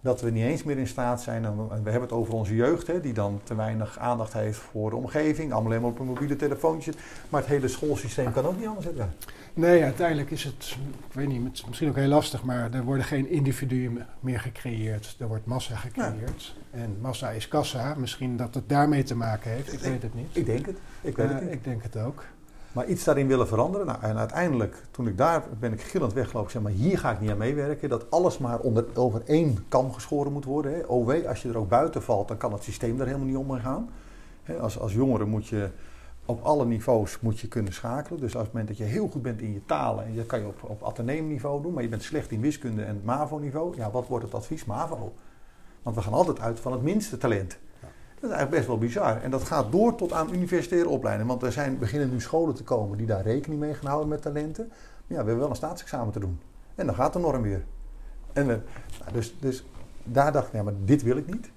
dat we niet eens meer in staat zijn. En we en we hebben het over onze jeugd, hè, die dan te weinig aandacht heeft voor de omgeving. Allemaal helemaal op een mobiele telefoontje. Maar het hele schoolsysteem kan ook niet anders zijn. Nee, uiteindelijk is het, ik weet niet, het misschien ook heel lastig, maar er worden geen individuen meer gecreëerd. Er wordt massa gecreëerd. En massa is kassa. Misschien dat het daarmee te maken heeft. Ik weet het niet. Ik denk het. Ik weet het Eh, ik denk het ook. Maar iets daarin willen veranderen. Nou, en uiteindelijk, toen ik daar ben ik gillend weggelopen. Ik zeg maar, hier ga ik niet aan meewerken. Dat alles maar onder, over één kam geschoren moet worden. Hè. OW, als je er ook buiten valt, dan kan het systeem daar helemaal niet om gaan. Als, als jongere moet je op alle niveaus moet je kunnen schakelen. Dus als het moment dat je heel goed bent in je talen, en dat kan je op, op ateneumniveau doen, maar je bent slecht in wiskunde en MAVO-niveau, ja, wat wordt het advies? MAVO. Want we gaan altijd uit van het minste talent. Dat is eigenlijk best wel bizar. En dat gaat door tot aan universitaire opleidingen. Want er zijn, beginnen nu scholen te komen die daar rekening mee gaan houden met talenten. Maar ja, we hebben wel een staatsexamen te doen. En dan gaat de norm weer. En we, nou, dus, dus daar dacht ik, ja, maar dit wil ik niet.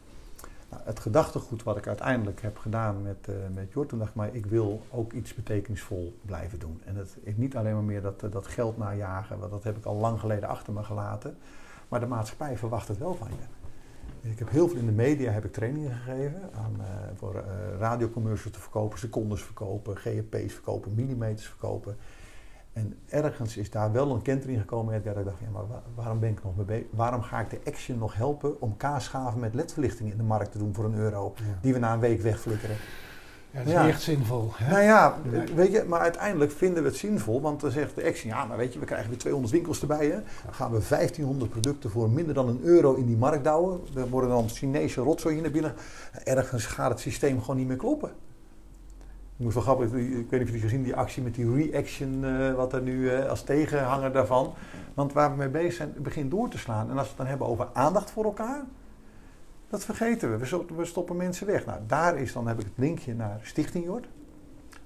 Nou, het gedachtegoed wat ik uiteindelijk heb gedaan met, eh met Jort, toen dacht ik, maar ik wil ook iets betekenisvol blijven doen. En het is niet alleen maar meer dat, eh, dat geld najagen, want dat heb ik al lang geleden achter me gelaten. Maar de maatschappij verwacht het wel van je. Ik heb heel veel in de media heb ik trainingen gegeven aan, eh, voor eh radiocommercials te verkopen, secondes verkopen, GP's verkopen, millimeters verkopen. En ergens is daar wel een kentering gekomen dat ik dacht, ja, maar wa- waarom ben ik nog mee bezig? Waarom ga ik de Action nog helpen om kaasschaven met ledverlichting in de markt te doen voor een euro, Ja. die we na een week wegflikkeren? Ja, dat is Ja. niet echt zinvol. Hè? Nou ja, weet je, maar uiteindelijk vinden we het zinvol, want dan zegt de Action, ja, maar weet je, we krijgen weer 200 winkels erbij, hè? Dan gaan we 1500 producten voor minder dan een euro in die markt douwen. Er worden dan Chinese rotzooi hier naar binnen. Ergens gaat het systeem gewoon niet meer kloppen. Ik moest wel grappig, ik weet niet of jullie gezien die actie met die reaction, eh, wat er nu eh, als tegenhanger daarvan. Want waar we mee bezig zijn, het begint door te slaan. En als we het dan hebben over aandacht voor elkaar, dat vergeten we. We stoppen, mensen weg. Nou, daar is dan heb ik het linkje naar Stichting Jord.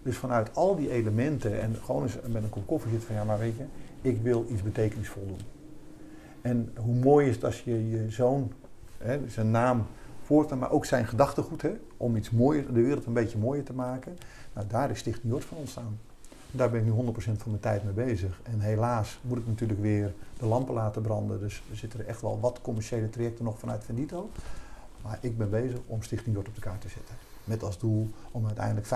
Dus vanuit al die elementen en gewoon eens met een kop koffie zitten van ja, maar weet je, ik wil iets betekenisvol doen. En hoe mooi is het als je je zoon, hè, zijn naam voortaan, maar ook zijn gedachtegoed, hè, om iets mooier, de wereld een beetje mooier te maken. Nou, daar is Stichting Jord van ontstaan. Daar ben ik nu 100% van mijn tijd mee bezig. En helaas moet ik natuurlijk weer de lampen laten branden. Dus er zitten echt wel wat commerciële trajecten nog vanuit Vendito. Maar ik ben bezig om Stichting Jord op de kaart te zetten. Met als doel om uiteindelijk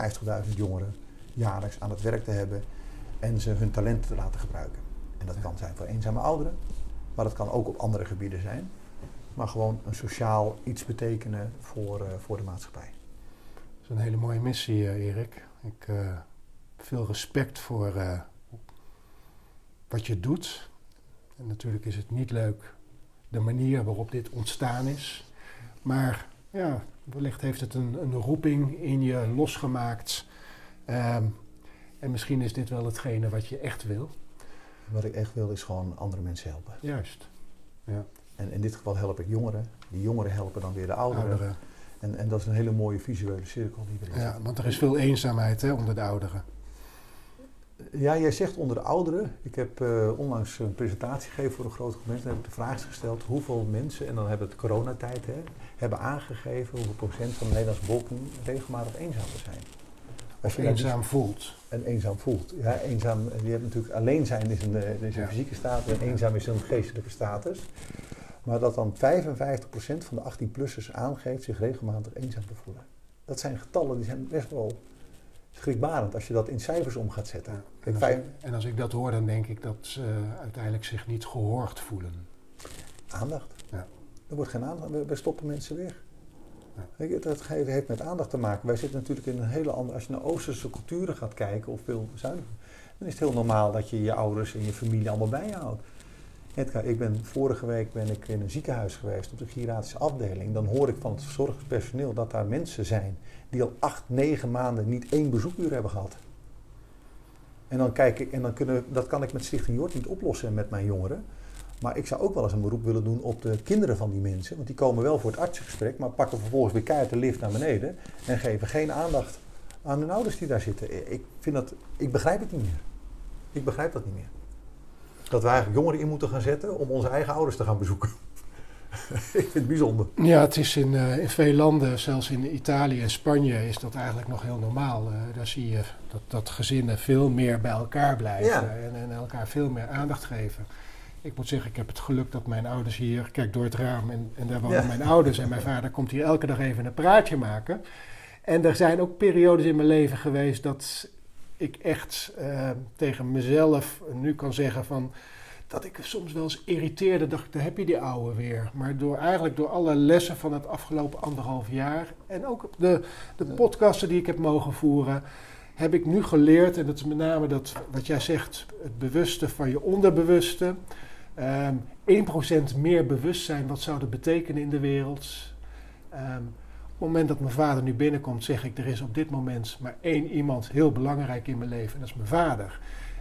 50.000 jongeren jaarlijks aan het werk te hebben en ze hun talenten te laten gebruiken. En dat kan zijn voor eenzame ouderen, maar dat kan ook op andere gebieden zijn. Maar gewoon een sociaal iets betekenen voor, eh, voor de maatschappij. Dat is een hele mooie missie, eh, Erik. Ik eh veel respect voor wat je doet. En natuurlijk is het niet leuk de manier waarop dit ontstaan is. Maar ja, wellicht heeft het een, een roeping in je losgemaakt. Ehm, en misschien is dit wel hetgene wat je echt wil. Wat ik echt wil is gewoon andere mensen helpen. Juist. En in dit geval help ik jongeren. Die jongeren helpen dan weer de ouderen. Ouderen. En, en dat is een hele mooie visuele cirkel die erin Ja, want er is veel eenzaamheid hè, onder de ouderen. Ja, jij zegt onder de ouderen. Ik heb uh, onlangs een presentatie gegeven voor een grote groep mensen. Daar heb ik de vraag gesteld hoeveel mensen, en dan hebben we het coronatijd, hè, hebben aangegeven hoeveel procent van de Nederlandse bevolking regelmatig eenzaam zijn. Als je eenzaam voelt. En eenzaam voelt. Ja, eenzaam, je hebt natuurlijk alleen zijn is een, eh, is een fysieke status en eenzaam is een geestelijke status. Maar dat dan 55% van de 18-plussers aangeeft zich regelmatig eenzaam te voelen. Dat zijn getallen die zijn best wel schrikbarend als je dat in cijfers om gaat zetten. en, als ik, en, als ik, dat hoor, dan denk ik dat ze uiteindelijk zich niet gehoord voelen. Aandacht. Ja. Er wordt geen aandacht, we, stoppen mensen weg. Ja. Dat heeft met aandacht te maken. Wij zitten natuurlijk in een hele andere. Als je naar Oosterse culturen gaat kijken of veel zuiniger, dan is het heel normaal dat je je ouders en je familie allemaal bij je houdt. Edgar, ik ben, vorige week ben ik in een ziekenhuis geweest op de geriatrische afdeling. Dan hoor ik van het verzorgingspersoneel dat daar mensen zijn die al acht, negen maanden niet één bezoekuur hebben gehad. En dan kijk ik, en dan kunnen, dat kan ik met Stichting Jord niet oplossen met mijn jongeren. Maar ik zou ook wel eens een beroep willen doen op de kinderen van die mensen. Want die komen wel voor het artsengesprek, maar pakken vervolgens weer keihard de lift naar beneden. En geven geen aandacht aan hun ouders die daar zitten. Ik, vind dat, ik begrijp het niet meer. Ik begrijp dat niet meer. Dat we eigenlijk jongeren in moeten gaan zetten om onze eigen ouders te gaan bezoeken. ik vind het bijzonder. Ja, het is in, uh, in veel landen, zelfs in Italië en Spanje, is dat eigenlijk nog heel normaal. Uh, daar zie je dat, dat gezinnen veel meer bij elkaar blijven en, en, elkaar veel meer aandacht geven. Ik moet zeggen, ik heb het geluk dat mijn ouders hier, kijk door het raam en, en daar wonen mijn ouders en mijn vader komt hier elke dag even een praatje maken. En er zijn ook periodes in mijn leven geweest dat ik echt uh, tegen mezelf nu kan zeggen van dat ik soms wel eens irriteerde, dacht daar heb je die ouwe weer. Maar door, eigenlijk door alle lessen van het afgelopen anderhalf jaar en ook de, de podcasten die ik heb mogen voeren, heb ik nu geleerd, en dat is met name dat, wat jij zegt, het bewuste van je onderbewuste. Um, ehm, 1% meer bewustzijn, wat zou dat betekenen in de wereld? Um, op het moment dat mijn vader nu binnenkomt, zeg ik: er is op dit moment maar één iemand heel belangrijk in mijn leven, en dat is mijn vader.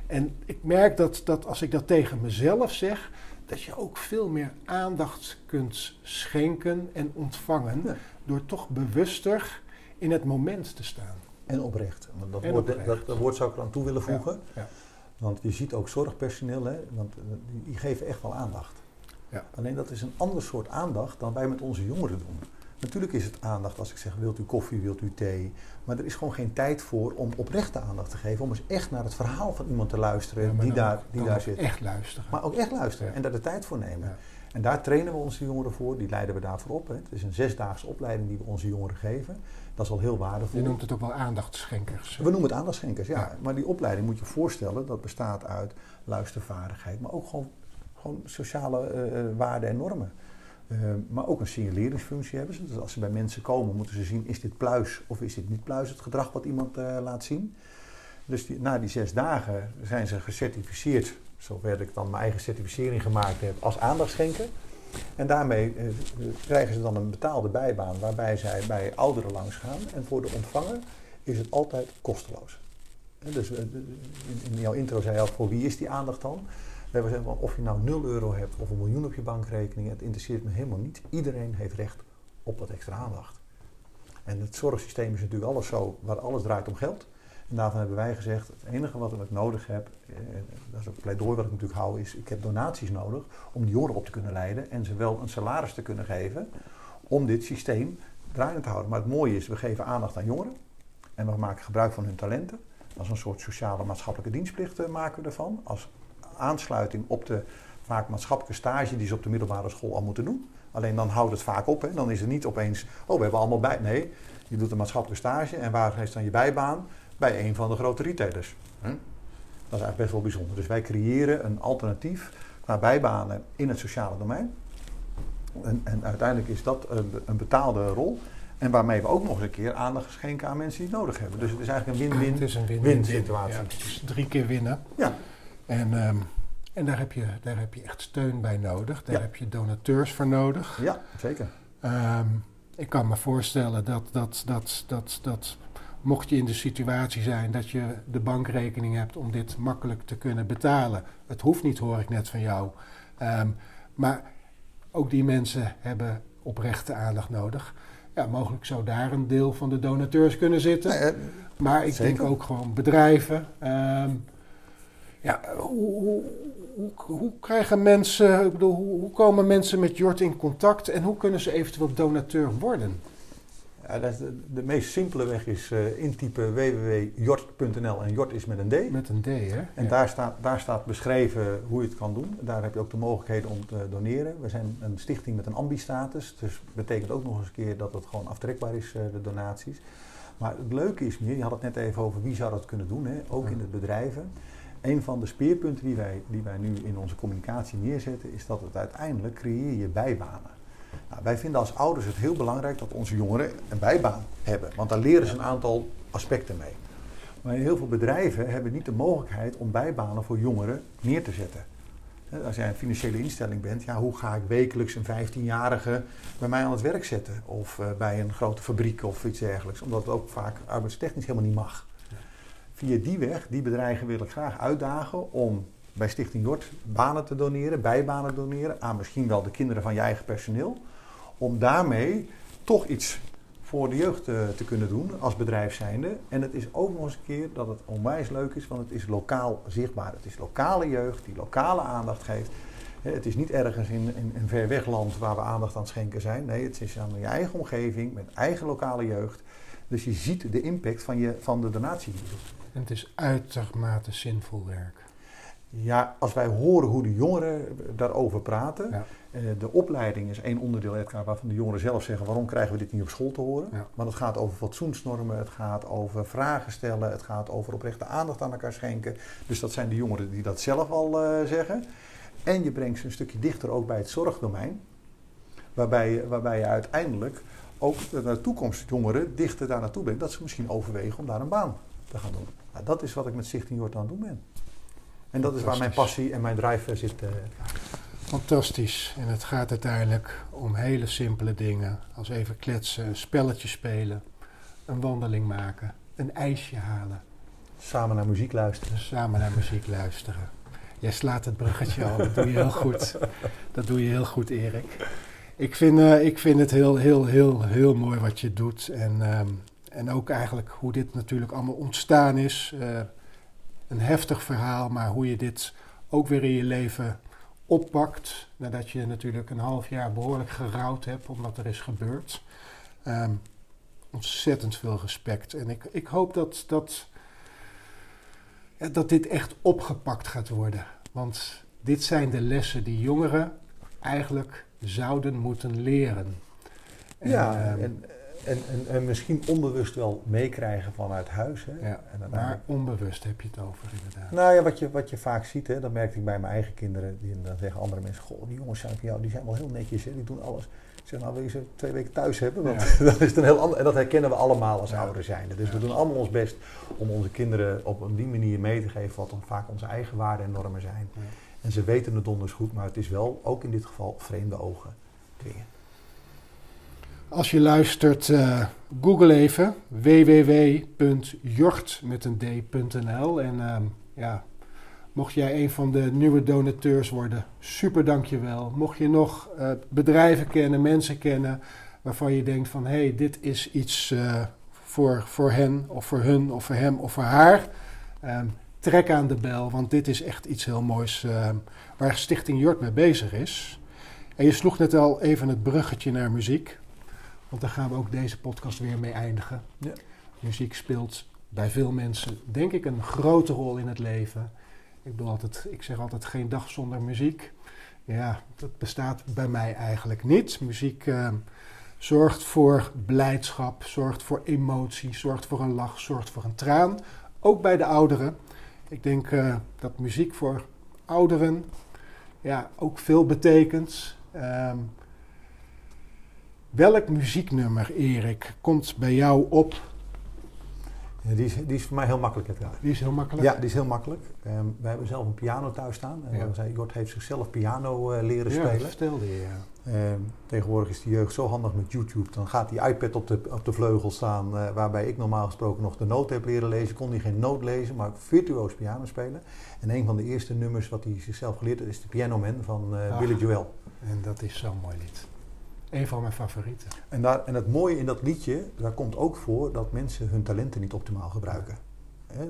En ik merk dat, dat als ik dat tegen mezelf zeg, dat je ook veel meer aandacht kunt schenken en ontvangen. Door toch bewuster in het moment te staan. En oprecht. Dat, woord, Dat, dat, woord zou ik er aan toe willen voegen. Ja, Want je ziet ook zorgpersoneel, hè, want eh, die geven echt wel aandacht. Ja. Alleen dat is een ander soort aandacht dan wij met onze jongeren doen. Natuurlijk is het aandacht als ik zeg, wilt u koffie, wilt u thee? Maar er is gewoon geen tijd voor om oprechte aandacht te geven. Om eens echt naar het verhaal van iemand te luisteren die, daar, die daar zit. echt luisteren. Maar ook echt luisteren en daar de tijd voor nemen. En daar trainen we onze jongeren voor, die leiden we daarvoor op. Hè. Het is een zesdaagse opleiding die we onze jongeren geven. Dat is al heel waardevol. Je noemt het ook wel aandachtschenkers. We noemen het aandachtschenkers, ja. ja. Maar die opleiding moet je voorstellen, dat bestaat uit luistervaardigheid, maar ook gewoon, gewoon sociale uh, waarden en normen. Uh, maar ook een signaleringsfunctie hebben ze. Dus als ze bij mensen komen, moeten ze zien: is dit pluis of is dit niet pluis, het gedrag wat iemand uh, laat zien. Dus na die zes dagen zijn ze gecertificeerd, zover ik dan mijn eigen certificering gemaakt heb, als aandachtschenker. En daarmee uh, krijgen ze dan een betaalde bijbaan waarbij zij bij ouderen langs gaan. En voor de ontvanger is het altijd kosteloos. Dus in, in jouw intro zei je al, voor wie is die aandacht dan? We hebben gezegd, of je nou 0 euro hebt of een miljoen op je bankrekening, het interesseert me helemaal niet. Iedereen heeft recht op wat extra aandacht. En het zorgsysteem is natuurlijk alles zo, waar alles draait om geld. En daarvan hebben wij gezegd, het enige wat ik nodig heb, eh, dat is ook pleidooi wat ik natuurlijk hou, is ik heb donaties nodig om die jongeren op te kunnen leiden en ze wel een salaris te kunnen geven om dit systeem draaiend te houden. Maar het mooie is, we geven aandacht aan jongeren en we maken gebruik van hun talenten. Is een soort sociale maatschappelijke dienstplicht maken we ervan. Als aansluiting op de vaak maatschappelijke stage die ze op de middelbare school al moeten doen. Alleen dan houdt het vaak op. Hè. Dan is het niet opeens, oh we hebben allemaal bij. Nee, je doet een maatschappelijke stage en waar is dan je bijbaan? Bij een van de grote retailers. Hm? Dat is eigenlijk best wel bijzonder. Dus wij creëren een alternatief qua bijbanen in het sociale domein. En, en uiteindelijk is dat een, een, betaalde rol. En waarmee we ook nog eens een keer aandacht schenken aan mensen die het nodig hebben. Dus het is eigenlijk een win-win win, situatie. Ja, het is drie keer winnen. Ja. En, ehm, en daar, heb je, daar heb je echt steun bij nodig. Daar heb je donateurs voor nodig. Ja, zeker. Ehm, ik kan me voorstellen dat, dat, dat, dat, dat mocht je in de situatie zijn dat je de bankrekening hebt om dit makkelijk te kunnen betalen. Het hoeft niet, hoor ik net van jou. Ehm, maar ook die mensen hebben oprechte aandacht nodig. Ja, mogelijk zou daar een deel van de donateurs kunnen zitten. maar ik denk ook gewoon bedrijven. Ja, hoe, hoe, hoe, hoe krijgen mensen, ik bedoel, hoe, hoe komen mensen met Jort in contact en hoe kunnen ze eventueel donateur worden? Ja, dat de, de meest simpele weg is eh, intypen www.jort.nl en Jort is met een D. Met een D, hè? En Ja. daar, staat, daar staat beschreven hoe je het kan doen. Daar heb je ook de mogelijkheden om te doneren. We zijn een stichting met een ambi-status. Dus betekent ook nog eens een keer dat het gewoon aftrekbaar is, eh, de donaties. Maar het leuke is meer, je had het net even over wie zou dat kunnen doen, hè? ook Ja. in de bedrijven. Een van de speerpunten die wij, die wij nu in onze communicatie neerzetten, is dat het uiteindelijk creëer je bijbanen. Nou, wij vinden als ouders het heel belangrijk dat onze jongeren een bijbaan hebben, want daar leren ze een aantal aspecten mee. Maar heel veel bedrijven hebben niet de mogelijkheid om bijbanen voor jongeren neer te zetten. Als jij een financiële instelling bent, ja, hoe ga ik wekelijks een 15-jarige bij mij aan het werk zetten? Of eh, bij een grote fabriek of iets dergelijks. Omdat het ook vaak arbeidstechnisch helemaal niet mag. Via die weg, die bedrijven wil ik graag uitdagen om bij Stichting Jort banen te doneren, bijbanen te doneren aan misschien wel de kinderen van je eigen personeel. Om daarmee toch iets voor de jeugd eh, te kunnen doen als bedrijf zijnde. En het is ook nog eens een keer dat het onwijs leuk is, want het is lokaal zichtbaar. Het is lokale jeugd die lokale aandacht geeft. Het is niet ergens in, in een ver weg land waar we aandacht aan het schenken zijn. Nee, het is aan je eigen omgeving, met eigen lokale jeugd. Dus je ziet de impact van, je, van de donatie die je doet. En het is uitermate zinvol werk. Ja, als wij horen hoe de jongeren daarover praten. Ja. eh, de opleiding is één onderdeel Edgar, waarvan de jongeren zelf zeggen: waarom krijgen we dit niet op school te horen? Ja. Maar het gaat over fatsoensnormen, het gaat over vragen stellen, het gaat over oprechte aandacht aan elkaar schenken. Dus dat zijn de jongeren die dat zelf al eh, zeggen. En je brengt ze een stukje dichter ook bij het zorgdomein, waarbij, je- waarbij je uiteindelijk ook de toekomstjongeren dichter daar naartoe brengt. Dat ze misschien overwegen om daar een baan te gaan doen. Nou, dat is wat ik met Stichting Jort aan het doen ben. En dat is waar mijn passie en mijn drive zit. eh, Fantastisch. En het gaat uiteindelijk om hele simpele dingen. Als even kletsen, een spelletje spelen, een wandeling maken, een ijsje halen, samen naar muziek luisteren. samen naar muziek luisteren. Jij slaat het bruggetje al, dat doe je heel goed. Dat doe je heel goed, Erik. Ik vind, eh, ik vind het heel, heel, heel, heel mooi wat je doet. En, ehm, en ook eigenlijk hoe dit natuurlijk allemaal ontstaan is. Eh, een heftig verhaal, maar hoe je dit ook weer in je leven oppakt. Nadat je natuurlijk een half jaar behoorlijk gerouwd hebt, omdat er is gebeurd. Ehm, ontzettend veel respect. En ik, ik hoop dat, dat, dat dit echt opgepakt gaat worden. Want dit zijn de lessen die jongeren eigenlijk zouden moeten leren. En, ja, ehm, en, en, en, en misschien onbewust wel meekrijgen vanuit huis. Hè? ja, en maar onbewust heb je het over inderdaad. nou ja, wat je, wat je vaak ziet, hè, dat merkte ik bij mijn eigen kinderen. Die, dan zeggen andere mensen, goh, die jongens zijn van jou, die zijn wel heel netjes, hè, die doen alles. Ik zeg, nou wil je ze twee weken thuis hebben? Want dat is een heel ander. En dat herkennen we allemaal als Ja. ouderen zijnde. Dus we doen allemaal ons best om onze kinderen op een die manier mee te geven wat dan vaak onze eigen waarden en normen zijn. En ze weten het donders goed, maar het is wel, ook in dit geval, vreemde ogen dwingen. Als je luistert, eh, google even www.jort met een d.nl. En ehm, ja, mocht jij een van de nieuwe donateurs worden, super dankjewel. Mocht je nog eh, bedrijven kennen, mensen kennen waarvan je denkt van hé, hey, dit is iets eh, voor, voor hen of voor hun of voor hem of voor haar. ehm, trek aan de bel, want dit is echt iets heel moois ehm, waar Stichting Jort mee bezig is. En je sloeg net al even het bruggetje naar muziek. Want daar gaan we ook deze podcast weer mee eindigen. Ja. Muziek speelt bij veel mensen, denk ik, een grote rol in het leven. Ik, bedoel altijd, ik zeg altijd geen dag zonder muziek. Ja, dat bestaat bij mij eigenlijk niet. Muziek eh, zorgt voor blijdschap, zorgt voor emotie, zorgt voor een lach, zorgt voor een traan. Ook bij de ouderen. Ik denk eh, dat muziek voor ouderen ja, ook veel betekent. Ehm, welk muzieknummer, Erik, komt bij jou op? Ja, die, is, die is voor mij heel makkelijk, Edgar. Die is heel makkelijk. Ja, die is heel makkelijk. Ehm, we hebben zelf een piano thuis staan. En Ja. zei, Jort heeft zichzelf piano eh, leren Ja, spelen. vertelde je, ja. Ehm, tegenwoordig is de jeugd zo handig met YouTube. Dan gaat die iPad op de, op de vleugel staan. eh, waarbij ik normaal gesproken nog de noot heb leren lezen. Kon hij geen noot lezen, maar virtuoos piano spelen. En een van de eerste nummers wat hij zichzelf geleerd heeft is de Piano Man van Ah. Billy Joel. En dat is zo'n mooi lied. Een van mijn favorieten. En, daar, en het mooie in dat liedje, daar komt ook voor dat mensen hun talenten niet optimaal gebruiken. Hè,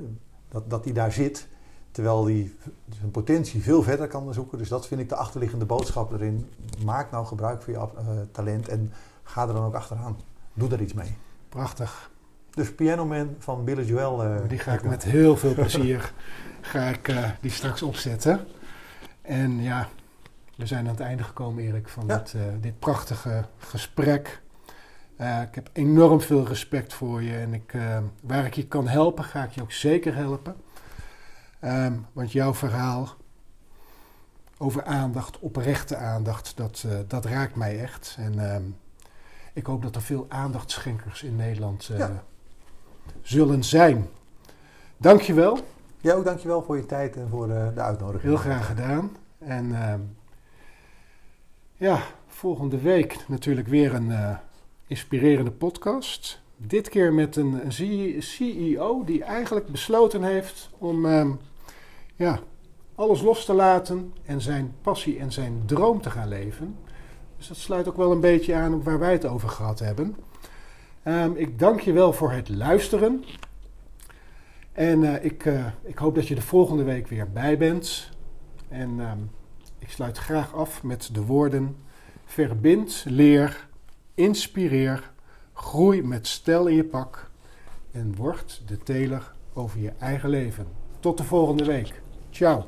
dat, dat die daar zit, Terwijl die zijn potentie veel verder kan zoeken. Dus dat vind ik de achterliggende boodschap erin. Maak nou gebruik van je uh, talent en ga er dan ook achteraan. Doe daar iets mee. Prachtig. Dus Piano Man van Billy Joel. Uh, die ga ik met heel veel plezier ga ik, uh, die straks opzetten. En ja, we zijn aan het einde gekomen, Erik, van dit, uh, dit prachtige gesprek. ik heb enorm veel respect voor je en ik, waar ik je kan helpen, ga ik je ook zeker helpen. Um, want jouw verhaal over aandacht, oprechte aandacht, dat, dat raakt mij echt. En um, ik hoop dat er veel aandachtschenkers in Nederland ja zullen zijn. Dankjewel. Ja, ook dankjewel voor je tijd en voor de, de uitnodiging. Heel graag gedaan. En uh, ja, volgende week natuurlijk weer een uh, inspirerende podcast. Dit keer met een, CEO die eigenlijk besloten heeft om uh, ja, alles los te laten en zijn passie en zijn droom te gaan leven. Dus dat sluit ook wel een beetje aan op waar wij het over gehad hebben. Um, ik dank je wel voor het luisteren. En uh, ik, uh, ik hoop dat je de volgende week weer bij bent. En um, ik sluit graag af met de woorden: verbind, leer, inspireer, groei met stijl in je pak en word de teler over je eigen leven. Tot de volgende week. Ciao.